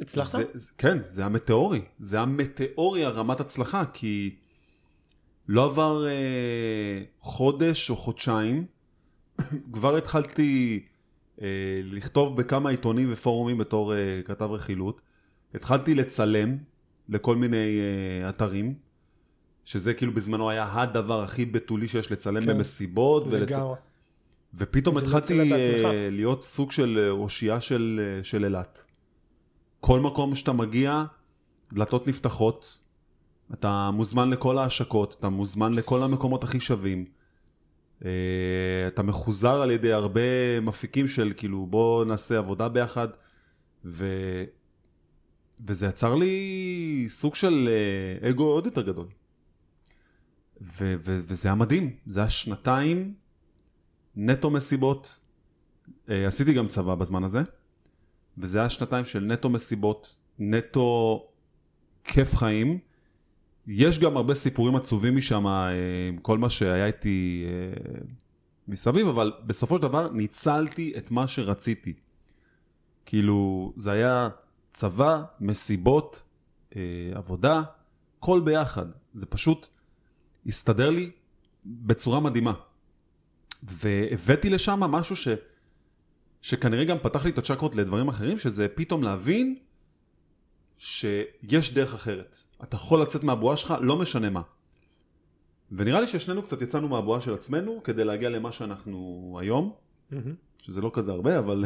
הצלחת? זה, זה, כן, זה המטאורי. זה המטאורי הרמת הצלחה, כי לא עבר אה, חודש או חודשיים, כבר התחלתי אה, לכתוב בכמה עיתונים ופורומים בתור אה, כתב רכילות. התחלתי לצלם לכל מיני אה, אתרים, שזה כאילו בזמנו היה הדבר הכי בתולי שיש לצלם כן. במסיבות. ולצ... ופתאום התחלתי. אה, להיות סוג של אה, אושייה של, אה, של אילת. כל מקום שאתה מגיע, דלתות נפתחות, אתה מוזמן לכל ההשקות, אתה מוזמן לכל המקומות הכי שווים. אה, אתה מחוזר על ידי הרבה מפיקים של כאילו בוא נעשה עבודה ביחד, ו... וזה יצר לי סוג של אה, אגו עוד יותר גדול. ו- ו- וזה היה מדהים, זה היה שנתיים נטו מסיבות. אה, עשיתי גם צבא בזמן הזה, וזה היה שנתיים של נטו מסיבות, נטו כיף חיים. יש גם הרבה סיפורים עצובים משם, אה, כל מה שהיה איתי אה, מסביב, אבל בסופו של דבר ניצלתי את מה שרציתי. כאילו, זה היה צבא, מסיבות, עבודה, הכל ביחד. זה פשוט הסתדר לי בצורה מדהימה. והבאתי לשם משהו ש... שכנראה גם פתח לי את הצ'קרות לדברים אחרים, שזה פתאום להבין שיש דרך אחרת. אתה יכול לצאת מהבועה שלך, לא משנה מה. ונראה לי ששנינו קצת יצאנו מהבועה של עצמנו כדי להגיע למה שאנחנו היום. שזה לא כזה הרבה, אבל.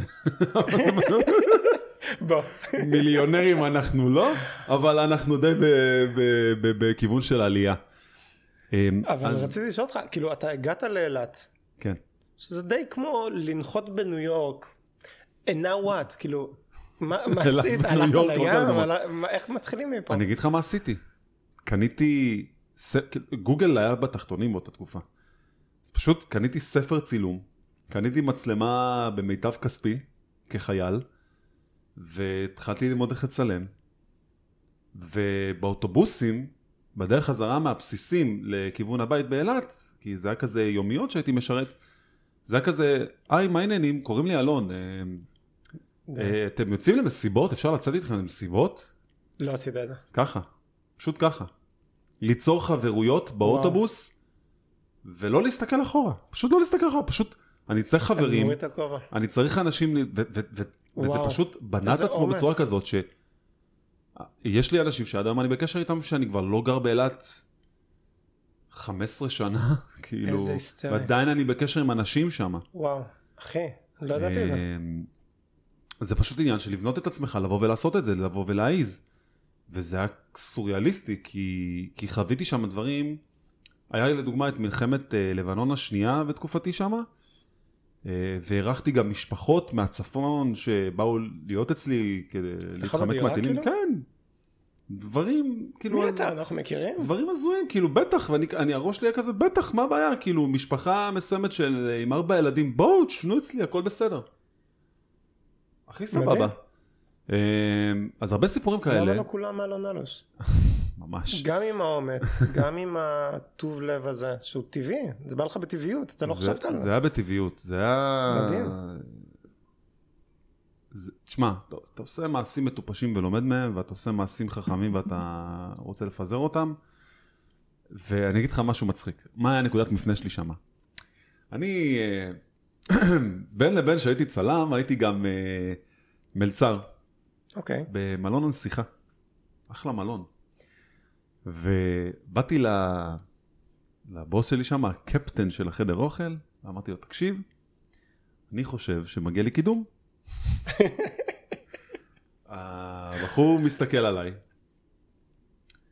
מיליונרים אנחנו לא, אבל אנחנו די בכיוון של עלייה. אמ, אבל אז- רציתי לשאול אותך, כאילו אתה הגעת לאילת, כן. שזה די כמו לנחות בניו יורק, and now what, כאילו, מה עשית? הלכת לא לים? איך מתחילים מפה? אני אגיד לך מה עשיתי. קניתי. גוגל היה בתחתונים באותה תקופה. אז פשוט קניתי ספר צילום, קניתי מצלמה במיטב כספי, כחייל, והתחלתי ללמוד איך לצלם. ובאוטובוסים, בדרך חזרה מהבסיסים לכיוון הבית באילת, כי זה היה כזה יומיות שהייתי משרת, זה היה כזה, היי, מה העניינים? קוראים לי אלון. אה, אה, אתם יוצאים למסיבות? אפשר לצאת איתכם למסיבות? לא עשית את זה. ככה, פשוט ככה. ליצור חברויות באוטובוס, ולא להסתכל אחורה. פשוט לא להסתכל אחורה, פשוט, אני צריך חברים. אני צריך אנשים, וזה פשוט בנה את עצמו. בצורה כזאת ש... יש לי אנשים שעד היום אני בקשר איתם שאני כבר לא גר באילת 15 שנה, כאילו, איזה היסטרי. ועדיין אני בקשר עם אנשים שם. וואו, אחי, לא ידעתי את זה. אמ, זה פשוט עניין של לבנות את עצמך, לבוא ולעשות את זה, לבוא ולהעיז. וזה היה סוריאליסטי, כי, כי חוויתי שם דברים, היה לי לדוגמה את מלחמת אה, לבנון השנייה בתקופתי שמה, אה, והערכתי גם משפחות מהצפון שבאו להיות אצלי כדי להתחמק בדירה, מהטילים. כאילו? כן, דברים, כאילו... מי אתה? אנחנו מכירים? דברים הזויים, כאילו בטח, ואני, אני, הראש שלי היה כזה, בטח, מה הבעיה? כאילו, משפחה מסוימת של אה, עם ארבע ילדים, בואו, תשנו אצלי, הכל בסדר. הכי סבבה. אה, אז הרבה סיפורים למה כאלה, לא כולם אלון אלוש? ממש. גם עם האומץ, גם עם הטוב לב הזה, שהוא טבעי, זה בא לך בטבעיות, אתה לא זה- חשבת על זה זה. היה בטבעיות, זה היה... מדהים. זה- תשמע, אתה, אתה עושה מעשים מטופשים ולומד מהם, ואתה עושה מעשים חכמים ואתה רוצה לפזר אותם, ואני אגיד לך משהו מצחיק. מה היה נקודת מפנה שלי שמה? אני, אה, בין לבין שהייתי צלם, הייתי גם אה, מלצר אוקיי. במלון הנסיכה. אחלה מלון. ובאתי ל... לבוס שלי שם, הקפטן של החדר אוכל, ואמרתי לו, תקשיב, אני חושב שמגיע לי קידום. הבחור מסתכל עליי,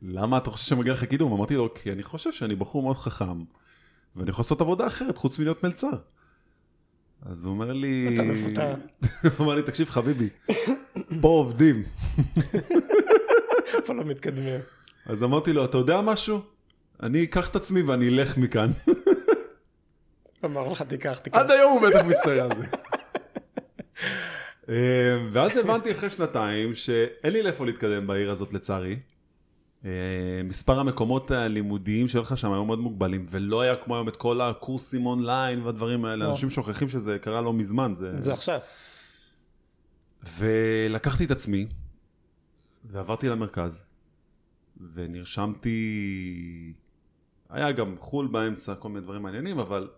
למה אתה חושב שמגיע לך קידום? אמרתי לו, כי אני חושב שאני בחור מאוד חכם, ואני יכול לעשות עבודה אחרת חוץ מלהיות מלצר. אז הוא אומר לי... אתה מפוטר. הוא אומר לי, תקשיב חביבי, פה עובדים. איפה לא מתקדמים? אז אמרתי לו, אתה יודע משהו? אני אקח את עצמי ואני אלך מכאן. אמר לך תיקח, תיקח. עד היום הוא בטח מצטער על זה. אה, ואז הבנתי אחרי שנתיים שאין לי לאיפה להתקדם בעיר הזאת לצערי. אה, מספר המקומות הלימודיים שלך שם היו מאוד מוגבלים, ולא היה כמו היום את כל הקורסים אונליין והדברים האלה, לא. אנשים שוכחים שזה קרה לא מזמן. זה... זה עכשיו. ולקחתי את עצמי, ועברתי למרכז, ונרשמתי, היה גם חו"ל באמצע, כל מיני דברים מעניינים, אבל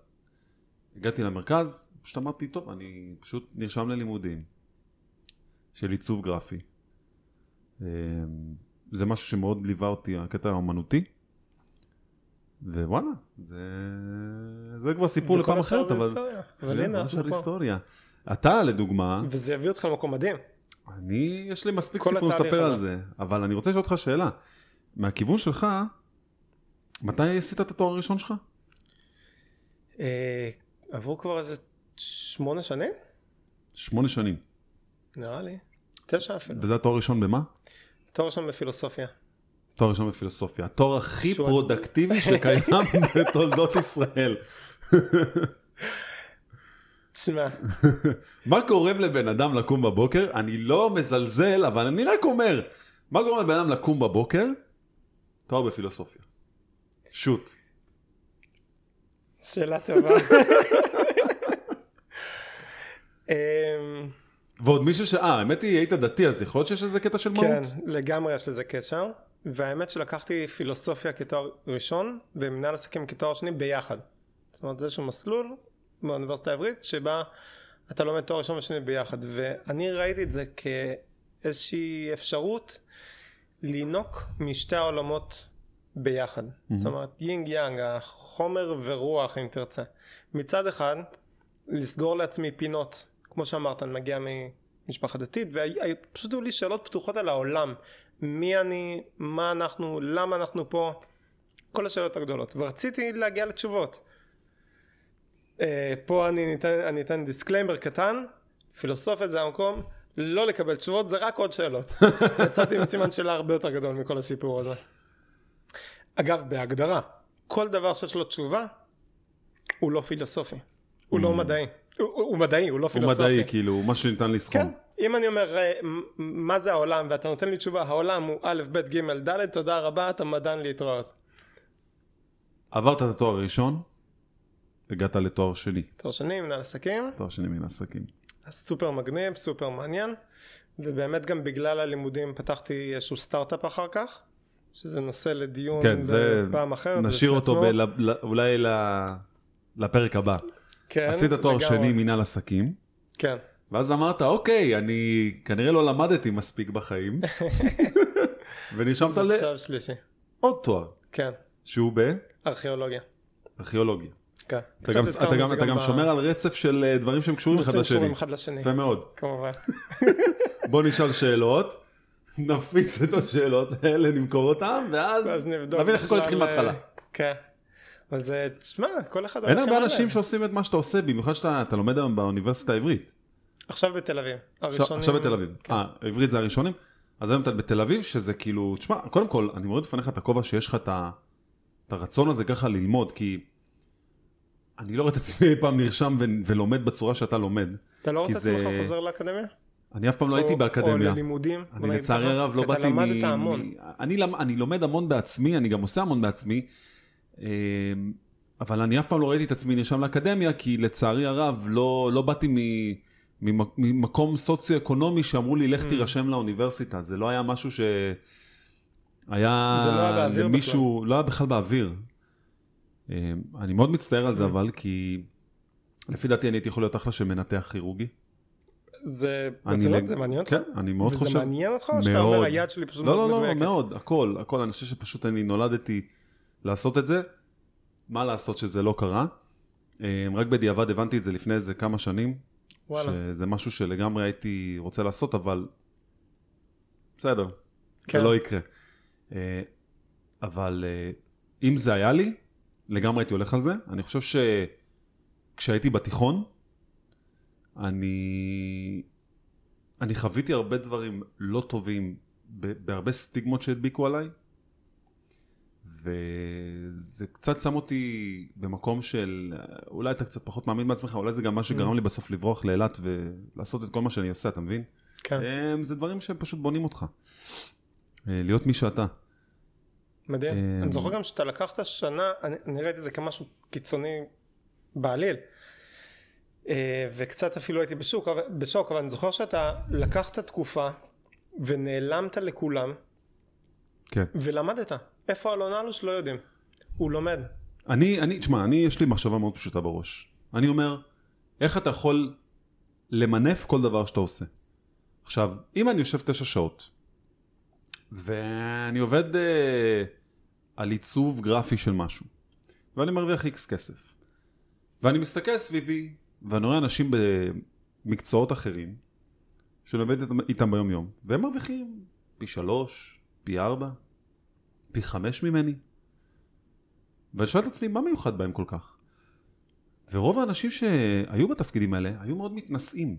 הגעתי למרכז, פשוט אמרתי, טוב, אני פשוט נרשם ללימודים של עיצוב גרפי. אמ, זה משהו שמאוד ליווה אותי, הקטע האומנותי. ווואלה, זה, זה כבר סיפור לפעם אחרת, זה אבל... היסטוריה. זה אבל הנה השאר אנחנו פה. היסטוריה. אתה, לדוגמה, וזה יביא אותך למקום מדהים. אני, יש לי מספיק סיפור לספר על. זה, אבל אני רוצה לשאול אותך שאלה. מהכיוון שלך, מתי עשית את התואר הראשון שלך? אה, עברו כבר איזה שמונה שנים? שמונה שנים. נראה לי. תשע אפילו. וזה התואר הראשון במה? תואר ראשון בפילוסופיה. תואר ראשון בפילוסופיה. התואר הכי פרודקטיבי שקיים בתולדות ישראל. תשמע, מה גורם לבן אדם לקום בבוקר? אני לא מזלזל, אבל אני רק אומר, מה גורם לבן אדם לקום בבוקר? תואר בפילוסופיה. שוט. שאלה טובה. אמ, ועוד מישהו ש... אה, האמת היא, היית דתי, אז יכול להיות שיש איזה קטע של מהות? כן, לגמרי יש לזה קשר. והאמת שלקחתי פילוסופיה כתואר ראשון ומנהל עסקים כתואר שני ביחד. זאת אומרת זה איזשהו מסלול באוניברסיטה העברית שבה אתה לומד תואר ראשון ושני ביחד ואני ראיתי את זה כאיזושהי אפשרות לינוק משתי העולמות ביחד. זאת אומרת יין יאנג, החומר ורוח אם תרצה. מצד אחד לסגור לעצמי פינות, כמו שאמרת, אני מגיע ממשפחה דתית, ופשוט היו לי שאלות פתוחות על העולם. מי אני, מה אנחנו, למה אנחנו פה, כל השאלות הגדולות. ורציתי להגיע לתשובות. אה, פה אני אתן, אני אתן disclaimer קטן, פילוסופיה זה המקום לא לקבל תשובות, זה רק עוד שאלות. יצאתי עם סימן שאלה הרבה יותר גדול מכל הסיפור הזה. אגב, בהגדרה, כל דבר שיש לו תשובה, הוא לא פילוסופי. הוא לא מדעי. הוא, הוא, הוא מדעי, הוא לא הוא פילוסופי. מדעי, כאילו, משהו שניתן לסכום. כן. אם אני אומר אה, מה זה העולם ואתה נותן לי תשובה העולם הוא א' ב' ג' ד' תודה רבה אתה מדען להתראות. עברת את התואר הראשון, הגעת לתואר שני. תואר שני מנהל עסקים תואר שני מן העסקים. סופר מגניב סופר מעניין ובאמת גם בגלל הלימודים פתחתי איזשהו סטארט-אפ אחר כך שזה נושא לדיון כן, זה... בפעם אחרת. נשאיר אותו. ב... ל- אולי ל... לפרק הבא. כן, עשית תואר לגמרי. שני מנהל עסקים, כן. ואז אמרת, אוקיי, אני כנראה לא למדתי מספיק בחיים, ונרשמת עכשיו שלישי. תואר, כן. שהוא ארכיאולוגיה. בארכיאולוגיה. כן. אתה גם, הזכרנו אתה את גם, זה אתה גם ב- שומר על רצף של אה, דברים שהם קשורים אחד לשני. קשורים אחד לשני. יפה מאוד. כמובן. בוא נשאל שאלות, נפיץ את השאלות האלה, נמכור אותן, ואז. נבין איך הכל התחיל מההתחלה. אה, כן. אבל זה, תשמע, כל אחד אין הרבה אנשים. שעושים את מה שאתה עושה, במיוחד שאתה אתה לומד היום באוניברסיטה העברית. עכשיו בתל אביב. הראשונים... עכשיו בתל אביב. כן. אה, עברית זה הראשונים? אז היום אתה בתל אביב, שזה כאילו, תשמע, קודם כל, אני מוריד בפניך את הכובע שיש לך את הרצון הזה ככה ללמוד, כי אני לא רואה את עצמי אי פעם נרשם ו- ולומד בצורה שאתה לומד. אתה לא רואה את עצמך זה- חוזר לאקדמיה? אני אף פעם לא הייתי או- באקדמיה. או ללימודים? אני לצערי הרב לא באתי אתה מ... למדת המון. אני, למ- אני לומד המון בעצמי, אני גם עושה המון בעצמי, אמ, אבל אני אף פעם לא ראיתי את עצמי נרשם לאקדמיה, כי לצערי הרב לא, לא באתי מ... ממ- ממקום סוציו-אקונומי שאמרו לי, לך Mm. תירשם לאוניברסיטה. זה לא היה משהו ש... היה זה לא היה באוויר למישהו, לא היה בכלל באוויר. אמ, אני מאוד מצטער על זה, Mm. אבל כי לפי דעתי אני הייתי יכול להיות אחלה של מנתח כירורגי. זה, אני ברצינות, לג- זה מעניין אותך? כן, אני מאוד וזה חושב. מעניין אותך או שאתה. אומר היד שלי פשוט לא, לא, לא, מדויקת"? מאוד, הכל, הכל, אני חושב שפשוט אני נולדתי לעשות את זה, מה לעשות שזה לא קרה. אה, רק בדיעבד הבנתי את זה לפני איזה כמה שנים, וואלה. שזה משהו שלגמרי הייתי רוצה לעשות, אבל בסדר, כן. זה לא יקרה. אה, אבל אה, אם זה היה לי, לגמרי הייתי הולך על זה. אני חושב שכשהייתי בתיכון, אני, אני חוויתי הרבה דברים לא טובים, בהרבה סטיגמות שהדביקו עליי, וזה קצת שם אותי במקום של אולי אתה קצת פחות מאמין בעצמך, אולי זה גם מה שגרם לי בסוף לברוח לאילת ולעשות את כל מה שאני עושה, אתה מבין? כן, אה, זה דברים שהם פשוט בונים אותך. אה, להיות מי שאתה. מדהים. אה, אני זוכר גם שאתה לקחת שנה, אני, אני ראיתי את זה כמשהו קיצוני בעליל. אה, וקצת אפילו הייתי בשוק, בשוק, אבל אני זוכר שאתה לקחת תקופה ונעלמת לכולם כן. ולמדת. איפה אלון אלוש לא יודעים. הוא לומד. אני, אני, תשמע, אני, יש לי מחשבה מאוד פשוטה בראש. אני אומר, איך אתה יכול למנף כל דבר שאתה עושה? עכשיו, אם אני יושב תשע שעות, ואני עובד אה, על עיצוב גרפי של משהו, ואני מרוויח איקס כסף, ואני מסתכל סביבי, ואני רואה אנשים במקצועות אחרים, שאני עובד איתם- איתם ביום יום, והם מרוויחים פי שלוש, פי ארבע, פי חמש ממני. ואני שואל את עצמי, מה מיוחד בהם כל כך? ורוב האנשים שהיו בתפקידים האלה, היו מאוד מתנשאים.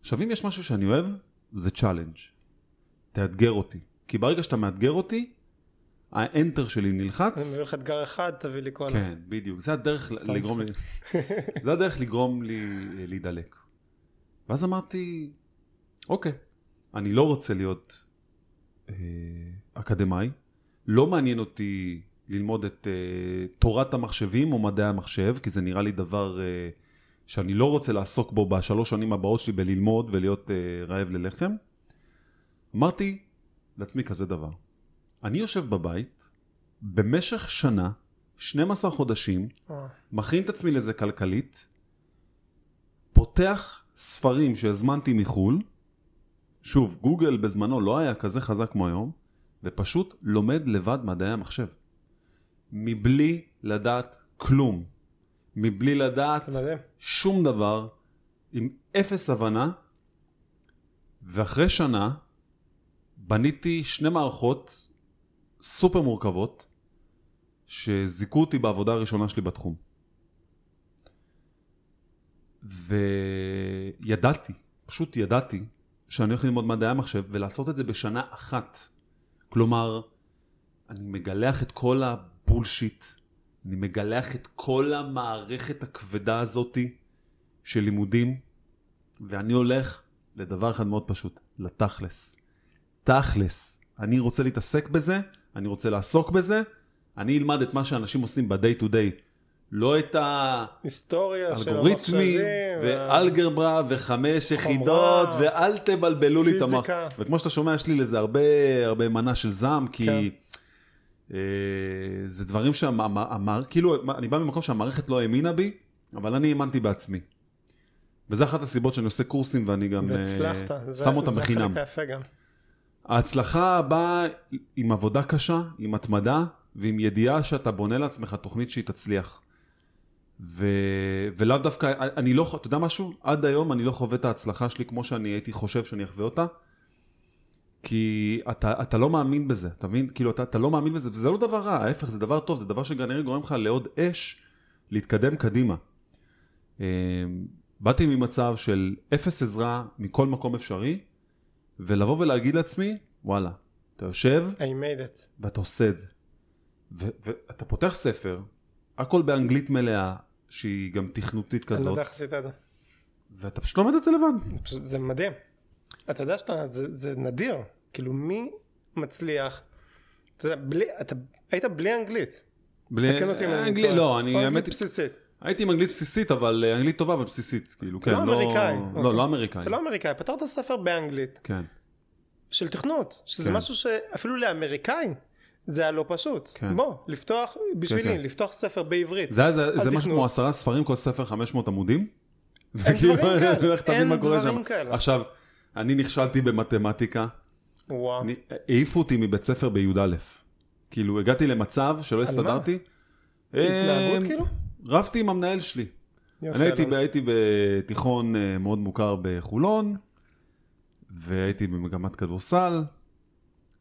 עכשיו, אם יש משהו שאני אוהב, זה challenge. תאתגר אותי. כי ברגע שאתה מאתגר אותי, האנטר שלי אני נלחץ. מביא לך אתגר אחד, תביא לי כל... כן, בדיוק. זה הדרך לגרום לי... זה הדרך לגרום לי להידלק. ואז אמרתי, אוקיי, אני לא רוצה להיות אה, אקדמאי, לא מעניין אותי ללמוד את אה, תורת המחשבים או מדעי המחשב, כי זה נראה לי דבר אה, שאני לא רוצה לעסוק בו בשלוש שנים הבאות שלי בללמוד ולהיות אה, רעב ללחם. אמרתי לעצמי כזה דבר, אני יושב בבית במשך שנה, 12 חודשים, אה, מכין את עצמי לזה כלכלית, פותח ספרים שהזמנתי מחו"ל, שוב, גוגל בזמנו לא היה כזה חזק כמו היום, ופשוט לומד לבד מדעי המחשב. מבלי לדעת כלום. מבלי לדעת. שום דבר, עם אפס הבנה, ואחרי שנה בניתי שני מערכות סופר מורכבות, שזיכו אותי בעבודה הראשונה שלי בתחום. וידעתי, פשוט ידעתי, שאני הולך ללמוד מדעי המחשב ולעשות את זה בשנה אחת. כלומר, אני מגלח את כל הבולשיט, אני מגלח את כל המערכת הכבדה הזאתי של לימודים, ואני הולך לדבר אחד מאוד פשוט, לתכלס. תכלס. אני רוצה להתעסק בזה, אני רוצה לעסוק בזה, אני אלמד את מה שאנשים עושים ב-day to day. לא את היסטוריה של המחשבים. ואלגברה, וחמש יחידות, ואל תבלבלו לי את המוח. וכמו שאתה שומע, יש לי לזה הרבה, הרבה מנה של זעם, כי כן. אה, זה דברים שהמערכת, כאילו, אני בא ממקום שהמערכת לא האמינה בי, אבל אני האמנתי בעצמי. וזה אחת הסיבות שאני עושה קורסים ואני גם אה, והצלחת. זה- שם אותם זה בחינם. החלק היפה גם. ההצלחה באה עם עבודה קשה, עם התמדה ועם ידיעה שאתה בונה לעצמך תוכנית שהיא תצליח. ו... ולאו דווקא, אני לא, אתה יודע משהו? עד היום אני לא חווה את ההצלחה שלי כמו שאני הייתי חושב שאני אחווה אותה. כי אתה, אתה לא מאמין בזה, אתה מבין? כאילו, אתה, אתה לא מאמין בזה, וזה לא דבר רע, ההפך, זה דבר טוב, זה דבר שכנראה גורם לך לעוד אש להתקדם קדימה. אה, באתי ממצב של אפס עזרה מכל מקום אפשרי, ולבוא ולהגיד לעצמי, וואלה, אתה יושב I made it. ואתה עושה את זה. ואתה פותח ספר, הכל באנגלית מלאה, שהיא גם תכנותית אני לא כזאת, יודע איך עשית את זה. ואתה פשוט לומד את זה לבד. זה פשוט- זה מדהים. אתה יודע שאתה, זה, זה נדיר. כאילו מי מצליח, אתה יודע, בלי, אתה היית בלי אנגלית. בלי- אנגלית. לא, אני האמת, בסיסית. הייתי עם אנגלית בסיסית, אבל אה, אנגלית טובה אבל בסיסית, כאילו, כן, לא אמריקאי. לא, אוקיי. לא אמריקאי, אתה לא אמריקאי, פתרת ספר באנגלית כן, של תכנות, שזה כן. משהו שאפילו לאמריקאי זה היה לא פשוט. כן. בוא, לפתוח, בשבילי, כן. לפתוח ספר בעברית. זה היה זה זה משהו. כמו עשרה ספרים, כל ספר 500 עמודים. אין וכאילו, דברים כאלה, לך תבין אין מה קורה דברים שם. כאלה. עכשיו, אני נכשלתי במתמטיקה, וואו. אני- העיפו אותי מבית ספר בי"א. כאילו, הגעתי למצב שלא? הסתדרתי. התנהגות אה, כאילו? רבתי עם המנהל שלי. יופי, אני הייתי. הייתי בתיכון אה, מאוד מוכר בחולון, והייתי במגמת כדורסל,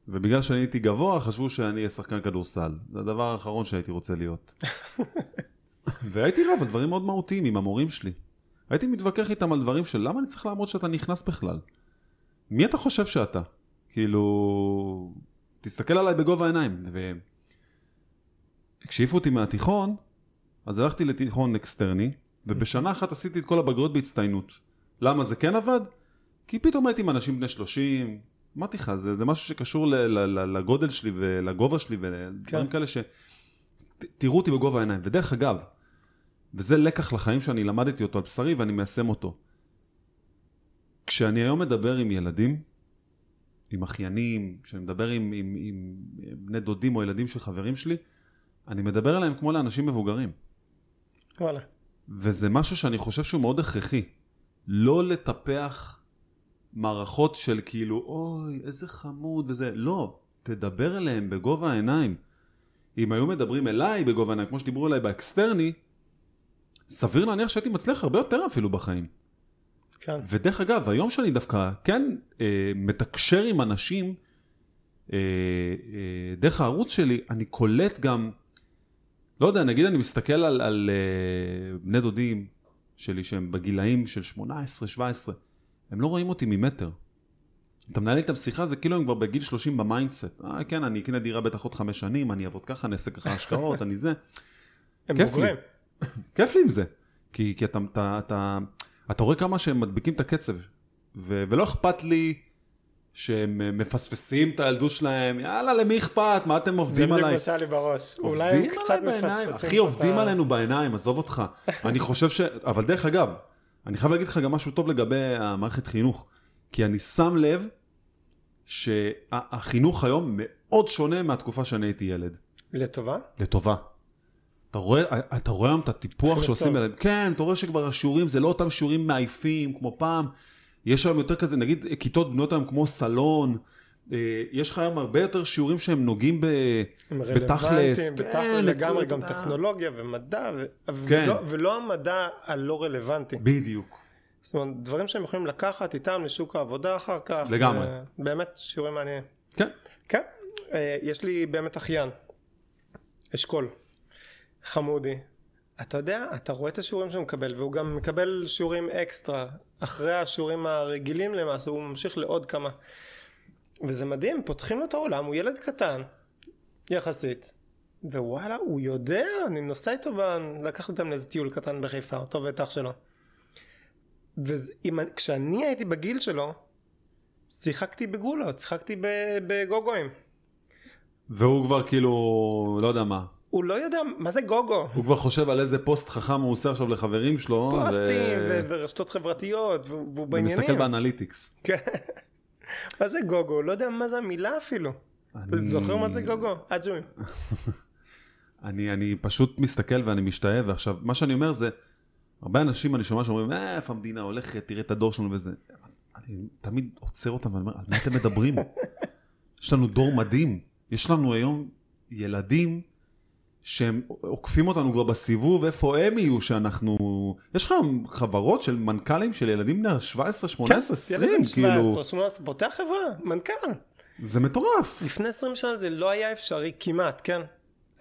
ובגלל שאני הייתי גבוה, חשבו שאני אהיה שחקן כדורסל. זה הדבר האחרון שהייתי רוצה להיות. והייתי רב על דברים מאוד מהותיים עם המורים שלי. הייתי מתווכח איתם על דברים של למה אני צריך לעמוד שאתה נכנס בכלל? מי אתה חושב שאתה? כאילו, תסתכל עליי בגובה העיניים. וכשהעיפו אותי מהתיכון, אז הלכתי לתיכון אקסטרני, ובשנה אחת עשיתי את כל הבגרויות בהצטיינות. למה זה כן עבד? כי פתאום הייתי עם אנשים בני 30, אמרתי לך, זה, זה משהו שקשור ל, ל, ל, לגודל שלי ולגובה שלי ודברים כן. כאלה ש... ת- תראו אותי בגובה העיניים. ודרך אגב, וזה לקח לחיים שאני למדתי אותו על בשרי ואני מיישם אותו. כשאני היום מדבר עם ילדים, עם אחיינים, כשאני מדבר עם, עם, עם בני דודים או ילדים של חברים שלי, אני מדבר אליהם כמו לאנשים מבוגרים. וואלה. וזה משהו שאני חושב שהוא מאוד הכרחי. לא לטפח מערכות של כאילו, אוי, איזה חמוד וזה. לא, תדבר אליהם בגובה העיניים. אם היו מדברים אליי בגובה העיניים, כמו שדיברו אליי באקסטרני, סביר להניח שהייתי מצליח הרבה יותר אפילו בחיים. כן. ודרך אגב, היום שאני דווקא כן אה, מתקשר עם אנשים אה, אה, דרך הערוץ שלי, אני קולט גם, לא יודע, נגיד אני מסתכל על, על אה, בני דודים שלי שהם בגילאים של 18-17, הם לא רואים אותי ממטר. אתה מנהל איתם שיחה, זה כאילו הם כבר בגיל 30 ב mindset. אה, כן, אני אקנה דירה בטח עוד חמש שנים, אני אעבוד ככה, אני אעשה ככה השקעות, אני זה. הם. בוגרים. כיף לי עם זה. כי, כי אתה, אתה, אתה, אתה רואה כמה שהם מדביקים את הקצב. ו, ולא אכפת לי שהם אה, מפספסים את הילדות שלהם, יאללה, למי אכפת? מה אתם זה עובדים בדיוק עליי? מה שהיה לי בראש. אולי הם קצת מפספסים. אחי, עובדים עלינו בעיניים, עזוב אותך. אני חושב ש... אבל דרך אגב, אני חייב להגיד לך גם משהו טוב לגבי המערכת חינוך. כי אני שם לב שהחינוך היום מאוד שונה מהתקופה שאני הייתי ילד. לטובה? לטובה. אתה רואה, אתה רואה היום את הטיפוח שעושים. עליהם, כן, אתה רואה שכבר השיעורים זה לא אותם שיעורים מעייפים כמו פעם, יש היום יותר כזה, נגיד כיתות בנויות היום כמו סלון, אה, יש לך היום הרבה יותר שיעורים שהם נוגעים ב... הם בתכלס, רלוונטיים, כן, בתכלס לגמרי, גם. טכנולוגיה ומדע, ו- כן. ולא- ולא המדע הלא רלוונטי. בדיוק. זאת אומרת, דברים שהם יכולים לקחת איתם לשוק העבודה אחר כך. לגמרי. ו- באמת שיעורים מעניינים. כן. כן, אה, יש לי באמת אחיין, אשכול, חמודי. אתה יודע, אתה רואה את השיעורים שהוא מקבל, והוא גם מקבל שיעורים אקסטרה. אחרי השיעורים הרגילים למעשה, הוא ממשיך לעוד כמה. וזה מדהים, פותחים לו את העולם, הוא ילד קטן, יחסית. ווואלה, הוא יודע, אני נוסע איתו. לקחתי אותם לאיזה טיול קטן בחיפה, אותו ואת אח שלו. וכשאני הייתי בגיל שלו, שיחקתי בגולות, שיחקתי ב- בגוגואים. והוא כבר כאילו, לא יודע מה, הוא לא יודע מה זה גוגו. הוא כבר חושב על איזה פוסט חכם הוא עושה עכשיו לחברים שלו, פוסטים ו-. ורשתות חברתיות והוא והוא הוא בעניינים. מסתכל ב analytics. כן. מה זה גוגו? לא יודע מה זה המילה אפילו. אני- זוכר מה זה גוגו? אג'וי. אני, אני פשוט מסתכל ואני משתאה, ועכשיו, מה שאני אומר זה, הרבה אנשים אני שומע שאומרים, "אה, איפה המדינה הולכת, תראה את הדור שלנו וזה. אני תמיד עוצר אותם ואני אומר, על מה אתם מדברים? יש לנו דור מדהים, יש לנו היום ילדים שהם עוקפים אותנו כבר בסיבוב, איפה הם יהיו שאנחנו... יש לך חברות של מנכ"לים של ילדים בני 17, 18, 20, ילד בן כאילו, 17, 18, פותח חברה, מנכ"ל. זה מטורף. לפני 20 שנה זה לא היה אפשרי כמעט, כן?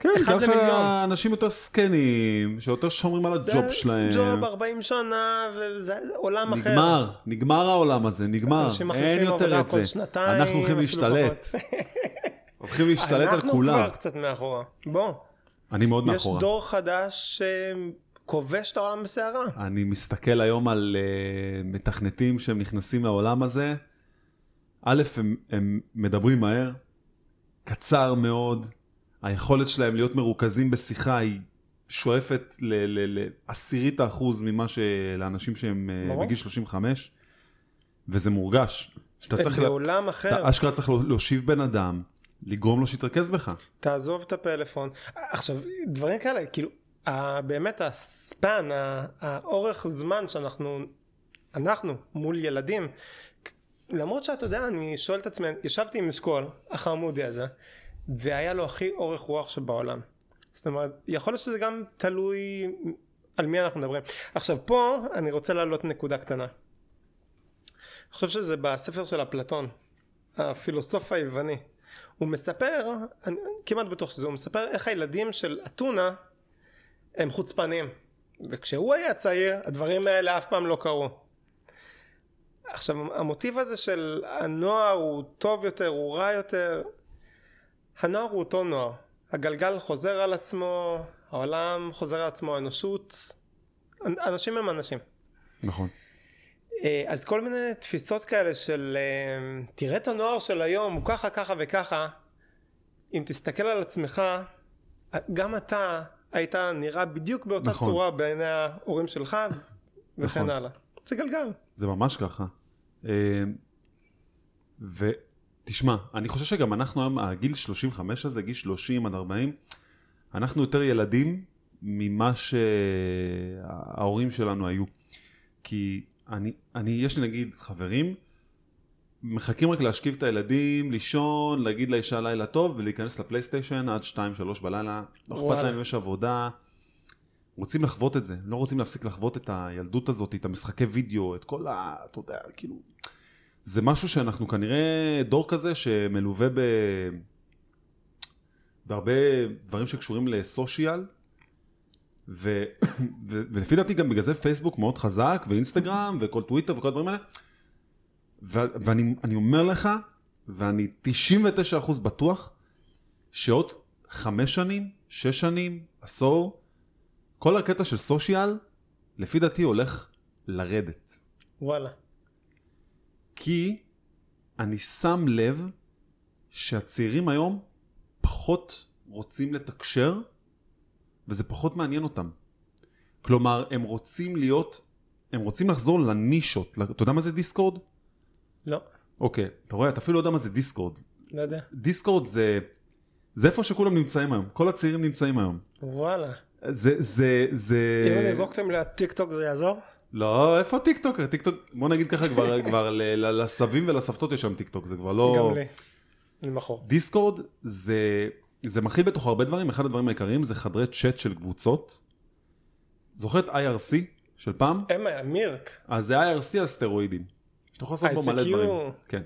כן, ככה למיליון. אנשים יותר זקנים, שיותר שומרים על זה הג'וב שלהם. ג'וב 40 שנה וזה עולם אחר. נגמר, נגמר העולם הזה, נגמר, אין יותר את זה. שנתיים, אנחנו הולכים להשתלט. הולכים להשתלט על אנחנו כולם. כבר קצת מאחורה. בוא, אני מאוד יש מאחורה. דור חדש שכובש את העולם בסערה. אני מסתכל היום על uh, מתכנתים שהם נכנסים לעולם הזה. א', הם, הם מדברים מהר, קצר מאוד, היכולת שלהם להיות מרוכזים בשיחה היא שואפת לעשירית האחוז ממה שלאנשים שהם אה, ברור. בגיל 35, וזה מורגש. שאתה צריך, לה- בעולם אחר, אתה אשכרה צריך להושיב בן אדם, לגרום לו שיתרכז בך. תעזוב את הפלאפון. עכשיו, דברים כאלה, כאילו, באמת הספן, האורך זמן שאנחנו, אנחנו, מול ילדים, למרות שאתה יודע, אני שואל את עצמי, ישבתי עם אשכול, החמודי הזה, והיה לו הכי אורך רוח שבעולם. זאת אומרת, יכול להיות שזה גם תלוי על מי אנחנו מדברים. עכשיו פה אני רוצה להעלות נקודה קטנה. אני חושב שזה בספר של אפלטון, הפילוסוף היווני. הוא מספר, אני כמעט בטוח שזה, הוא מספר איך הילדים של אתונה הם חוצפנים. וכשהוא היה צעיר, הדברים האלה אף פעם לא קרו. עכשיו, המוטיב הזה של הנוער הוא טוב יותר, הוא רע יותר, הנוער הוא אותו נוער. הגלגל חוזר על עצמו, העולם חוזר על עצמו, האנושות, אנשים הם אנשים. נכון. אה, אז כל מיני תפיסות כאלה של אה, תראה את הנוער של היום, הוא ככה, ככה וככה, אם תסתכל על עצמך, גם אתה היית נראה בדיוק באותה נכון. צורה בעיני ההורים שלך, וכן נכון. הלאה. זה גלגל. זה ממש ככה. אה, ותשמע, אני חושב שגם אנחנו היום, הגיל 35 הזה, גיל 30 עד 40, אנחנו יותר ילדים ממה שההורים שלנו היו. כי אני, אני, יש לי נגיד חברים, מחכים רק להשכיב את הילדים, לישון, להגיד לאישה לילה טוב ולהיכנס לפלייסטיישן עד 2-3 בלילה, לא אכפת. להם אם יש עבודה. רוצים לחוות את זה, לא רוצים להפסיק לחוות את הילדות הזאת, את המשחקי וידאו, את כל ה... אתה יודע, כאילו... זה משהו שאנחנו כנראה דור כזה שמלווה ב... בהרבה דברים שקשורים לסושיאל, ו... ו... ולפי דעתי גם בגלל זה פייסבוק מאוד חזק, ואינסטגרם, וכל טוויטר וכל הדברים האלה. ו... ואני אני אומר לך, ואני 99% בטוח, שעוד חמש שנים, שש שנים, עשור, כל הקטע של סושיאל, לפי דעתי הולך לרדת. וואלה. כי אני שם לב שהצעירים היום פחות רוצים לתקשר, וזה פחות מעניין אותם. כלומר, הם רוצים להיות, הם רוצים לחזור לנישות. אתה יודע מה זה דיסקורד? לא, אוקיי, אתה רואה, אתה אפילו לא יודע מה זה דיסקורד. לא יודע. דיסקורד זה, זה איפה שכולם נמצאים היום. כל הצעירים נמצאים היום. וואלה. זה, זה, זה... אם אני אזרוק אתם לטיק טוק זה יעזור? לא, איפה TikToker? טיק טוק, בוא נגיד ככה, כבר, כבר לסבים ולסבתות יש שם טיק טוק, זה כבר לא... גם לי. אני מכור. דיסקורד זה, זה מכיל בתוך הרבה דברים, אחד הדברים העיקריים זה חדרי צ'אט של קבוצות. זוכר את IRC של פעם? אמה, mIRC, אז זה IRC על סטרואידים. שאתה יכול לעשות בו מלא. דברים. כן.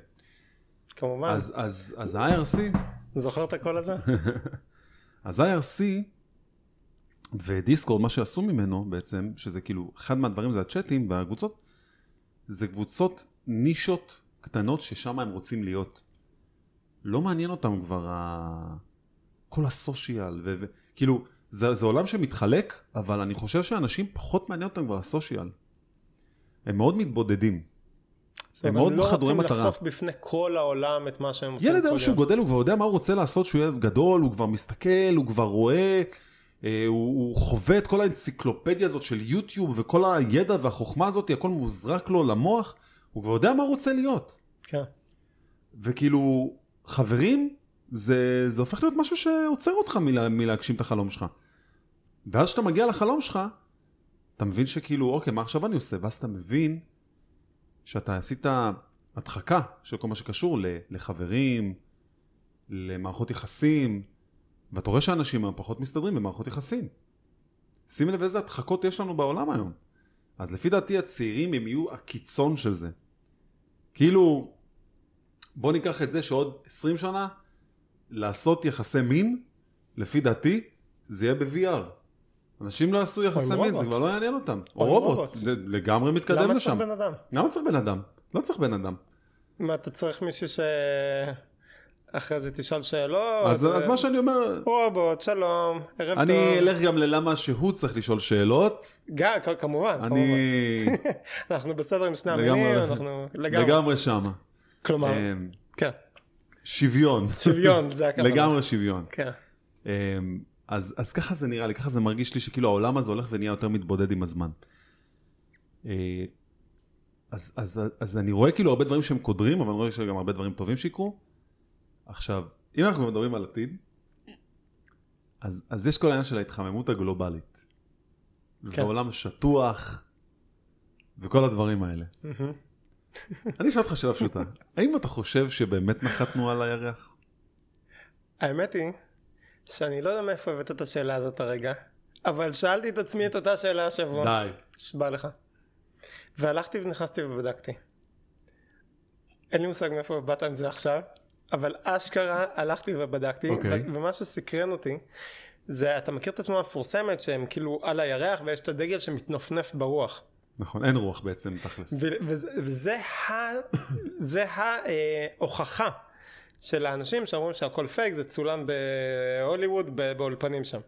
כמובן. אז, אז, אז ה-IRC, זוכר את הקול הזה? אז IRC ודיסקורד, מה שעשו ממנו בעצם, שזה כאילו, אחד מהדברים זה הצ'אטים והקבוצות, זה קבוצות נישות קטנות ששם הם רוצים להיות. לא מעניין אותם כבר ה... כל הסושיאל, ו... ו... כאילו, זה, זה עולם שמתחלק, אבל אני חושב שאנשים פחות מעניין אותם כבר הסושיאל. הם מאוד מתבודדים. הם מאוד לא חדורי רוצים מטרה. לחשוף בפני כל העולם את מה שהם עושים. ילד היום שהוא. גודל, הוא כבר יודע מה הוא רוצה לעשות, שהוא יהיה גדול, הוא כבר מסתכל, הוא כבר רואה, אה, הוא, הוא חווה את כל האנציקלופדיה הזאת של יוטיוב, וכל הידע והחוכמה הזאת, הכל מוזרק לו למוח, הוא כבר יודע מה הוא רוצה להיות. כן. וכאילו, חברים, זה, זה הופך להיות משהו שעוצר אותך מלה, מלהגשים את החלום שלך. ואז כשאתה מגיע לחלום שלך, אתה מבין שכאילו, אוקיי, מה עכשיו אני עושה? ואז אתה מבין שאתה עשית הדחקה של כל מה שקשור לחברים, למערכות יחסים, ואתה רואה שאנשים היום פחות מסתדרים במערכות יחסים. שים לב איזה הדחקות יש לנו בעולם היום. אז לפי דעתי הצעירים הם יהיו הקיצון של זה. כאילו, בוא ניקח את זה שעוד 20 שנה, לעשות יחסי מין, לפי דעתי, זה יהיה ב-VR. אנשים לא יעשו יחסי מין, רובוט. זה כבר לא יעניין אותם. או רובוט, רובוט. זה לגמרי מתקדם למה לשם. צריך בן אדם? למה צריך בן אדם? לא צריך בן אדם. מה, אתה צריך מישהו ש... אחרי זה תשאל שאלות? אז, ו- אז מה שאני אומר, רובוט, שלום, ערב אני טוב. אלך גם ללמה שהוא צריך לשאול שאלות. גם, כ- כמובן, אני כמובן. אנחנו בסדר עם שני המינים, אנחנו לגמרי. לגמרי שמה. כלומר, אמ, כן, שוויון. שוויון, זה הכוונה. לגמרי שוויון. כן. אמ, אז, אז ככה זה נראה לי, ככה זה מרגיש לי שכאילו העולם הזה הולך ונהיה יותר מתבודד עם הזמן. אה, אז, אז, אז אני רואה כאילו הרבה דברים שהם קודרים, אבל אני רואה שגם הרבה דברים טובים שיקרו. עכשיו, אם אנחנו מדברים על עתיד, אז, אז יש כל העניין של ההתחממות הגלובלית. כן. ועולם שטוח, וכל הדברים האלה. מהמם. אני אשאל אותך שאלה פשוטה, האם אתה חושב שבאמת נחתנו על הירח? האמת היא שאני לא יודע מאיפה הבאת את השאלה הזאת הרגע, אבל שאלתי את עצמי את אותה שאלה השבוע. די. נשבע לך. והלכתי ונכנסתי ובדקתי. אין לי מושג מאיפה באת עם זה עכשיו, אבל אשכרה הלכתי ובדקתי, אוקיי. ו- ומה שסקרן אותי, זה, אתה מכיר את התמונה המפורסמת שהם כאילו על הירח ויש את הדגל שמתנפנף ברוח. נכון, אין רוח בעצם, תכלס. וזה, ההוכחה של האנשים שאומרים שהכל פייק, זה צולם בהוליווד, באולפנים שם.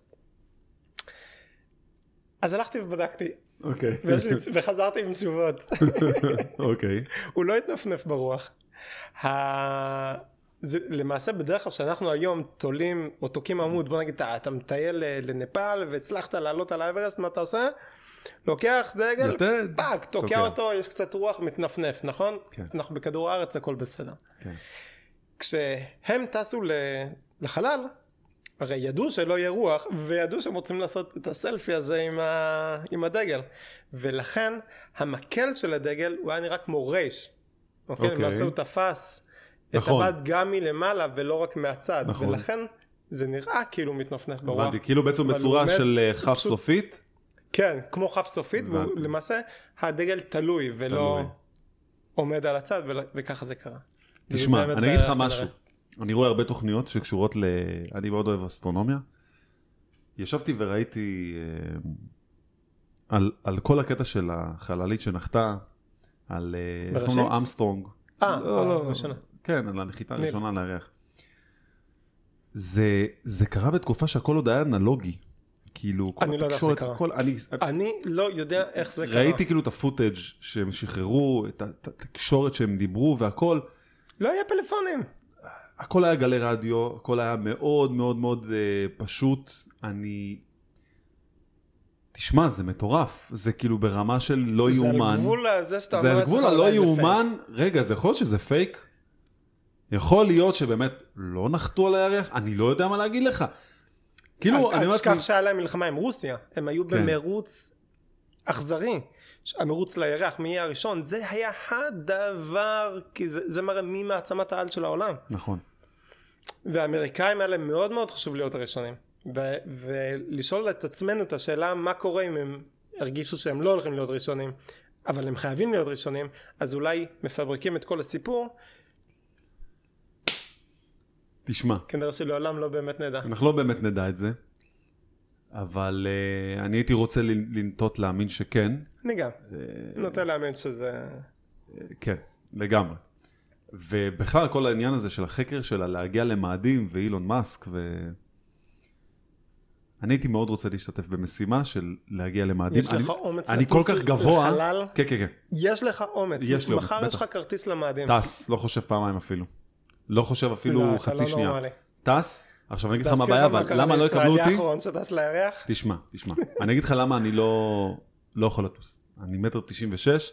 אז הלכתי ובדקתי, אוקיי. לי, וחזרתי עם תשובות. אוקיי. הוא לא התנפנף ברוח. ה... זה, למעשה בדרך כלל שאנחנו היום תולים או תוקעים עמוד בוא נגיד אתה, מטייל ל- לנפאל והצלחת לעלות על האברסט מה אתה עושה? לוקח דגל יתד. fuck תוקע תוקע. אותו יש קצת רוח מתנפנף נכון? כן. אנחנו בכדור הארץ הכל בסדר. כן. כשהם טסו לחלל הרי ידעו שלא יהיה רוח וידעו שהם רוצים לעשות את הסלפי הזה עם, ה... עם הדגל ולכן המקל של הדגל הוא היה נראה כמו רייש. אוקיי? אוקיי. למעשה הוא תפס נכון. את הבד גם מלמעלה ולא רק מהצד נכון. ולכן זה נראה כאילו מתנפנף ברוח. הבנתי, כאילו בעצם בצורה של אה, כף פשוט- סופית. כן כמו כף סופית. ולמעשה הדגל תלוי ולא תלוי. עומד על הצד וככה זה קרה. תשמע, אני אגיד לך משהו. אני רואה הרבה תוכניות שקשורות ל... אני מאוד אוהב אסטרונומיה. ישבתי וראיתי אה, על, על כל הקטע של החללית שנחתה, על... אה, איך קוראים לו? אמסטרונג. אה, לא, לא, ראשונה. כן, על הנחיתה. הראשונה על הירח. זה, זה קרה בתקופה שהכל עוד היה אנלוגי. כאילו, כל אני לא זה התקשורת, קרה. הכל, אני, אני לא יודע איך זה קרה. ראיתי כאילו את ה footage שהם שחררו, את התקשורת שהם דיברו והכל. לא היה פלאפונים. הכל היה גלי רדיו, הכל היה מאוד מאוד מאוד אה, פשוט. אני... תשמע, זה מטורף. זה כאילו ברמה של לא זה יאומן. על גבול הזה שאתה זה אומר על גבול הלא זה יאומן. רגע, זה יכול להיות שזה פייק? יכול להיות שבאמת לא נחתו על הירח? אני לא יודע מה להגיד לך. כאילו, אל- אני אל תשכח שהיה להם מלחמה עם רוסיה. הם היו כן. במרוץ אכזרי. המרוץ לירח, מי יהיה הראשון, זה היה הדבר, כי זה, זה מראה מי מעצמת העל של העולם. נכון. והאמריקאים האלה מאוד מאוד חשוב להיות הראשונים. ו- ולשאול את עצמנו את השאלה מה קורה אם הם הרגישו שהם לא הולכים להיות ראשונים, אבל הם חייבים להיות ראשונים, אז אולי מפברקים את כל הסיפור, תשמע, כנראה שלעולם לא באמת נדע. אנחנו לא באמת נדע את זה, אבל אה, אני הייתי רוצה לנטות להאמין שכן. אני גם, אה, נוטה להאמין שזה... כן, לגמרי. ובכלל כל העניין הזה של החקר שלה להגיע למאדים ואילון מאסק ו... אני הייתי מאוד רוצה להשתתף במשימה של להגיע למאדים. יש לך אני, אומץ אני כל לטוס כך גבוה. לחלל? כן, כן, כן. יש לך אומץ. יש לי אומץ, מחר יש בטח. לך כרטיס למאדים. טס, לא חושב פעמיים אפילו. לא חושב אפילו חצי לא שנייה. טס, עכשיו אני אגיד לך מה הבעיה, מה אבל למה לא יקבלו אותי? תשמע, תשמע. אני אגיד לך למה אני לא, לא יכול לטוס. אני מטר תשעים ושש,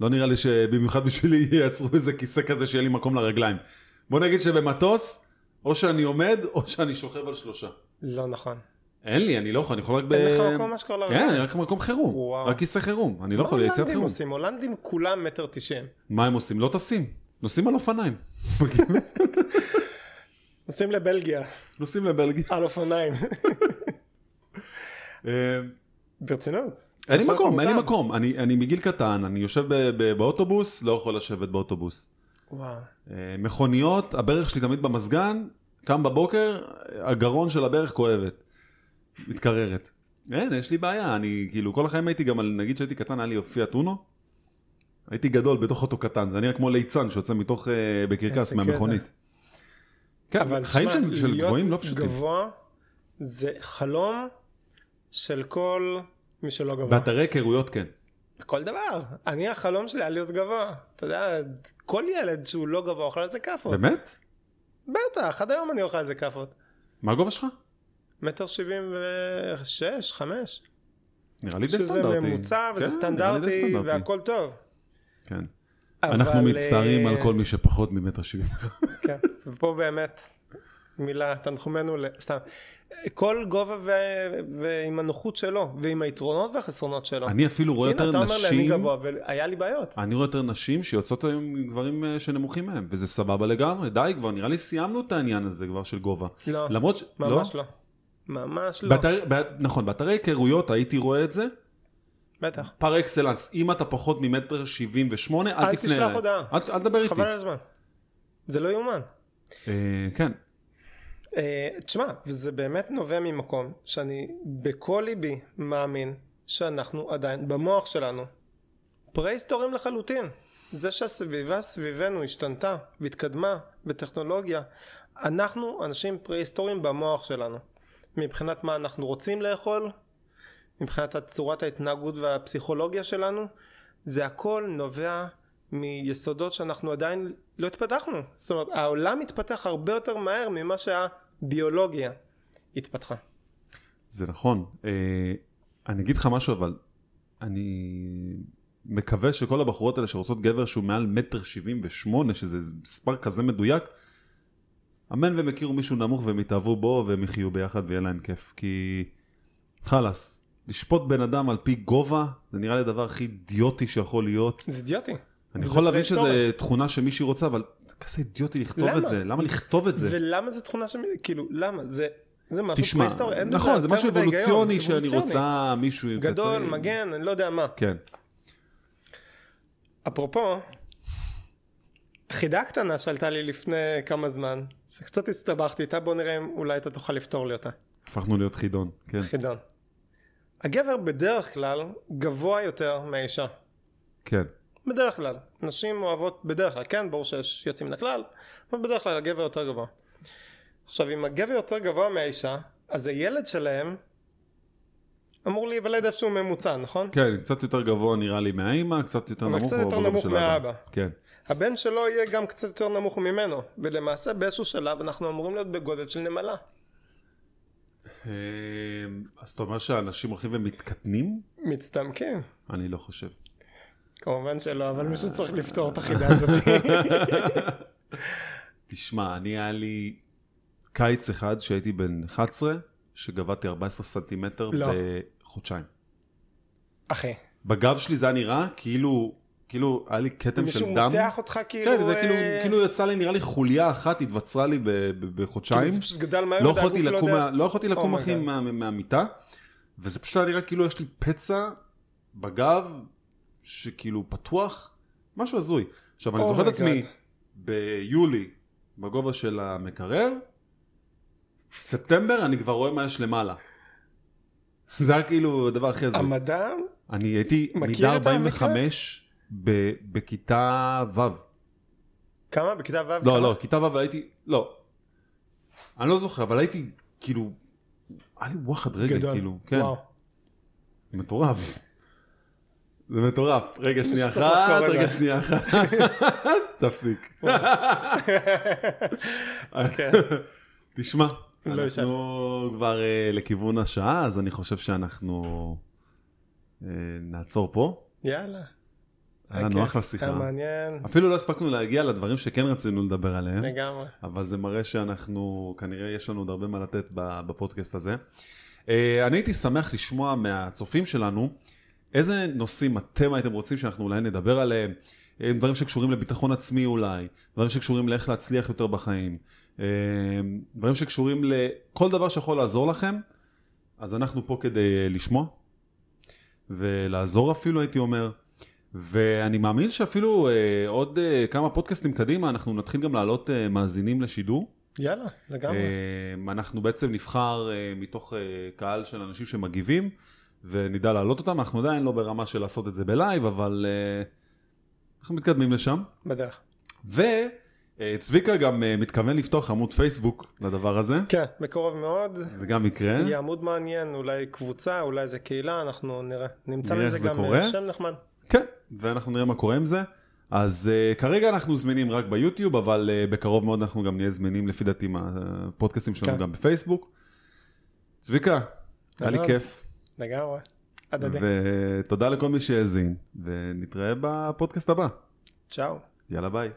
לא נראה לי שבמיוחד בשבילי ייצרו איזה כיסא כזה שיהיה לי מקום לרגליים. בוא נגיד שבמטוס, או שאני עומד, או שאני שוכב על שלושה. לא נכון. אין לי, אני לא יכול, אני יכול רק ב... אין לך מקום אשכרה לרגליים. כן, אני רק מקום חירום. וואו. רק כיסא חירום. אני לא מה יכול ליציאת הולנדים חירום. עושים? הולנדים כולם מטר תשעים. מה הם עושים? לא טסים. נוסעים על אופניים. נוסעים לבלגיה, נוסעים לבלגיה. על אופניים. אה, ברצינות. אין לי מקום, אין לי. מקום. אני מגיל קטן, אני יושב באוטובוס, לא יכול לשבת באוטובוס. וואו. אה, מכוניות, הברך שלי תמיד במזגן, קם בבוקר, הגרון של הברך כואבת. מתקררת. אין, יש לי בעיה, אני כאילו כל החיים הייתי גם על, נגיד שהייתי קטן, היה לי פיאט אונו. הייתי גדול בתוך אוטו קטן, זה נראה כמו ליצן שיוצא מתוך, אה, בקרקס מהמכונית. כן, חיים של, להיות גבוהים לא פשוטים. גבוה זה חלום של כל מי שלא גבוה. באתרי היכרויות כן. כל דבר. אני החלום שלי היה להיות גבוה. אתה יודע, כל ילד שהוא לא גבוה אוכל על זה כאפות. באמת? בטח, עד היום אני אוכל על זה כאפות. מה הגובה שלך? מטר שבעים ושש, חמש. נראה לי די שזה סטנדרטי. ממוצע וזה כן, סטנדרטי והכל טוב. כן. אבל, אנחנו מצטערים אה, על כל מי שפחות ממטר שבעים. כן, ופה באמת מילה, תנחומינו, ל- סתם. כל גובה ו... ועם הנוחות שלו, ועם היתרונות והחסרונות שלו. אני אפילו רואה הנה, יותר אתה אומר לי, אני נשים, גבוה, והיה לי בעיות. אני רואה יותר נשים שיוצאות היום עם גברים אה, שנמוכים מהם, וזה סבבה לגמרי, די כבר, נראה לי סיימנו את העניין הזה כבר של גובה. לא, ש... ממש לא. ממש לא. באתר, נכון, באתרי היכרויות הייתי רואה את זה, בטח. פר אקסלנס, אם אתה פחות ממטר שבעים ושמונה, אל אל תפנה תשלח אליי. הודעה. אל, אל תדבר איתי. חבל על הזמן. זה לא יאומן. אה, כן, אה, תשמע, וזה באמת נובע ממקום שאני בכל ליבי מאמין שאנחנו עדיין במוח שלנו פרה-היסטוריים לחלוטין. זה שהסביבה סביבנו השתנתה והתקדמה בטכנולוגיה, אנחנו אנשים פרה-היסטוריים במוח שלנו. מבחינת מה אנחנו רוצים לאכול, מבחינת צורת ההתנהגות והפסיכולוגיה שלנו, זה הכל נובע מיסודות שאנחנו עדיין לא התפתחנו. זאת אומרת, העולם מתפתח הרבה יותר מהר ממה שהביולוגיה התפתחה. זה נכון. אה, אני אגיד לך משהו, אבל אני מקווה שכל הבחורות האלה שרוצות גבר שהוא מעל מטר שבעים ושמונה, שזה מספר כזה מדויק, אמן והם יכירו מישהו נמוך והם יתאהבו בו והם יחיו ביחד ויהיה להם כיף. כי חלאס, לשפוט בן אדם על פי גובה, זה נראה לי הדבר הכי אידיוטי שיכול להיות. זה אידיוטי. אני זה יכול להבין. שזו תכונה שמישהי רוצה, אבל זה כזה אידיוטי לכתוב למה? את זה. למה לכתוב את זה? ולמה זה תכונה ש... כאילו, למה? זה, זה משהו תשמע, פרה-היסטורי. אין נכון, זה משהו. אבולוציוני שאני. רוצה מישהו עם גדול, צאצאים. מגן, אני לא יודע מה. כן. אפרופו, חידה קטנה שעלתה לי לפני כמה זמן, שקצת הסתבכתי איתה, בוא נראה אם אולי אתה תוכל לפתור לי אותה. הפכנו להיות חידון, כן. חידון. הגבר בדרך כלל גבוה יותר מהאישה. כן. בדרך כלל. נשים אוהבות בדרך כלל, כן, ברור שיש יוצאים מן הכלל, אבל בדרך כלל הגבר יותר גבוה. עכשיו, אם הגבר יותר גבוה מהאישה, אז הילד שלהם אמור להיוולד איפשהו ממוצע, נכון? כן, קצת יותר גבוה נראה לי מהאימא, קצת יותר נמוך קצת יותר נמוך מהאבא. כן. הבן שלו יהיה גם קצת יותר נמוך ממנו, ולמעשה באיזשהו שלב אנחנו אמורים להיות בגודל של נמלה. אה, אז אתה אומר שאנשים הולכים ומתקטנים? מצטמקים. אני לא חושב. כמובן שלא, אבל מישהו צריך לפתור את החידה הזאת. תשמע, אני היה לי קיץ אחד שהייתי בן 11, שגבהתי 14 סנטימטר לא. בחודשיים. אחי, בגב שלי זה היה נראה כאילו, כאילו היה לי כתם של מישהו דם. מותח אותך כאילו... כן, זה כאילו, אה, כאילו יצא לי נראה לי חוליה אחת, התווצרה לי בחודשיים. כאילו זה פשוט גדל מהר לא מדי, יכולתי הגוף לקום, מה- לא יכולתי לקום אחי. מה- מהמיטה, וזה פשוט היה נראה כאילו יש לי פצע בגב, שכאילו פתוח, משהו הזוי. עכשיו אני Oh זוכר את עצמי. ביולי, בגובה של המקרר, ספטמבר אני כבר רואה מה יש למעלה. זה היה כאילו הדבר הכי הזוי. המדע, אני הייתי מידה את המקרה? 45 ב- בכיתה ו'. כמה? בכיתה ו'? לא, כמה? לא, כיתה ו' הייתי, לא. אני לא זוכר, אבל הייתי, כאילו, היה לי וואחד רגל, גדול. כאילו, כן. וואו. מטורף. זה מטורף. רגע, שנייה אחת, רגע. שנייה אחת. תפסיק. כן. תשמע, לא. אנחנו כבר אה, לכיוון השעה, אז אני חושב שאנחנו אה, נעצור פה. יאללה. היה לנו אחלה שיחה. מעניין. אפילו לא הספקנו להגיע לדברים שכן רצינו לדבר עליהם. לגמרי. אבל זה מראה שאנחנו, כנראה יש לנו עוד הרבה מה לתת בפודקאסט הזה. אה, אני הייתי שמח לשמוע מהצופים שלנו, איזה נושאים אתם הייתם רוצים שאנחנו אולי נדבר עליהם, אה, דברים שקשורים לביטחון עצמי אולי, דברים שקשורים לאיך להצליח יותר בחיים, אה, דברים שקשורים לכל דבר שיכול לעזור לכם, אז אנחנו פה כדי לשמוע, ולעזור אפילו הייתי אומר. ואני מאמין שאפילו אה, עוד אה, כמה פודקאסטים קדימה אנחנו נתחיל גם להעלות אה, מאזינים לשידור. יאללה, לגמרי. אה, אנחנו בעצם נבחר אה, מתוך אה, קהל של אנשים שמגיבים ונדע להעלות אותם, אנחנו עדיין לא ברמה של לעשות את זה בלייב, אבל אה, אנחנו מתקדמים לשם. בדרך. וצביקה גם אה, מתכוון לפתוח עמוד פייסבוק לדבר הזה, כן, בקרוב מאוד. זה גם יקרה. יהיה עמוד מעניין, אולי קבוצה, אולי זה קהילה, אנחנו נראה. נמצא לזה גם קורה. אה, שם נחמד. כן, ואנחנו נראה מה קורה עם זה. אז uh, כרגע אנחנו זמינים רק ביוטיוב, אבל uh, בקרוב מאוד אנחנו גם נהיה זמינים לפי דעתי מהפודקאסטים שלנו כן. גם בפייסבוק. צביקה, היה לי. כיף, לגמרי. הדדי. ותודה לכל מי שהאזין, ונתראה בפודקאסט הבא. צ'או. יאללה ביי.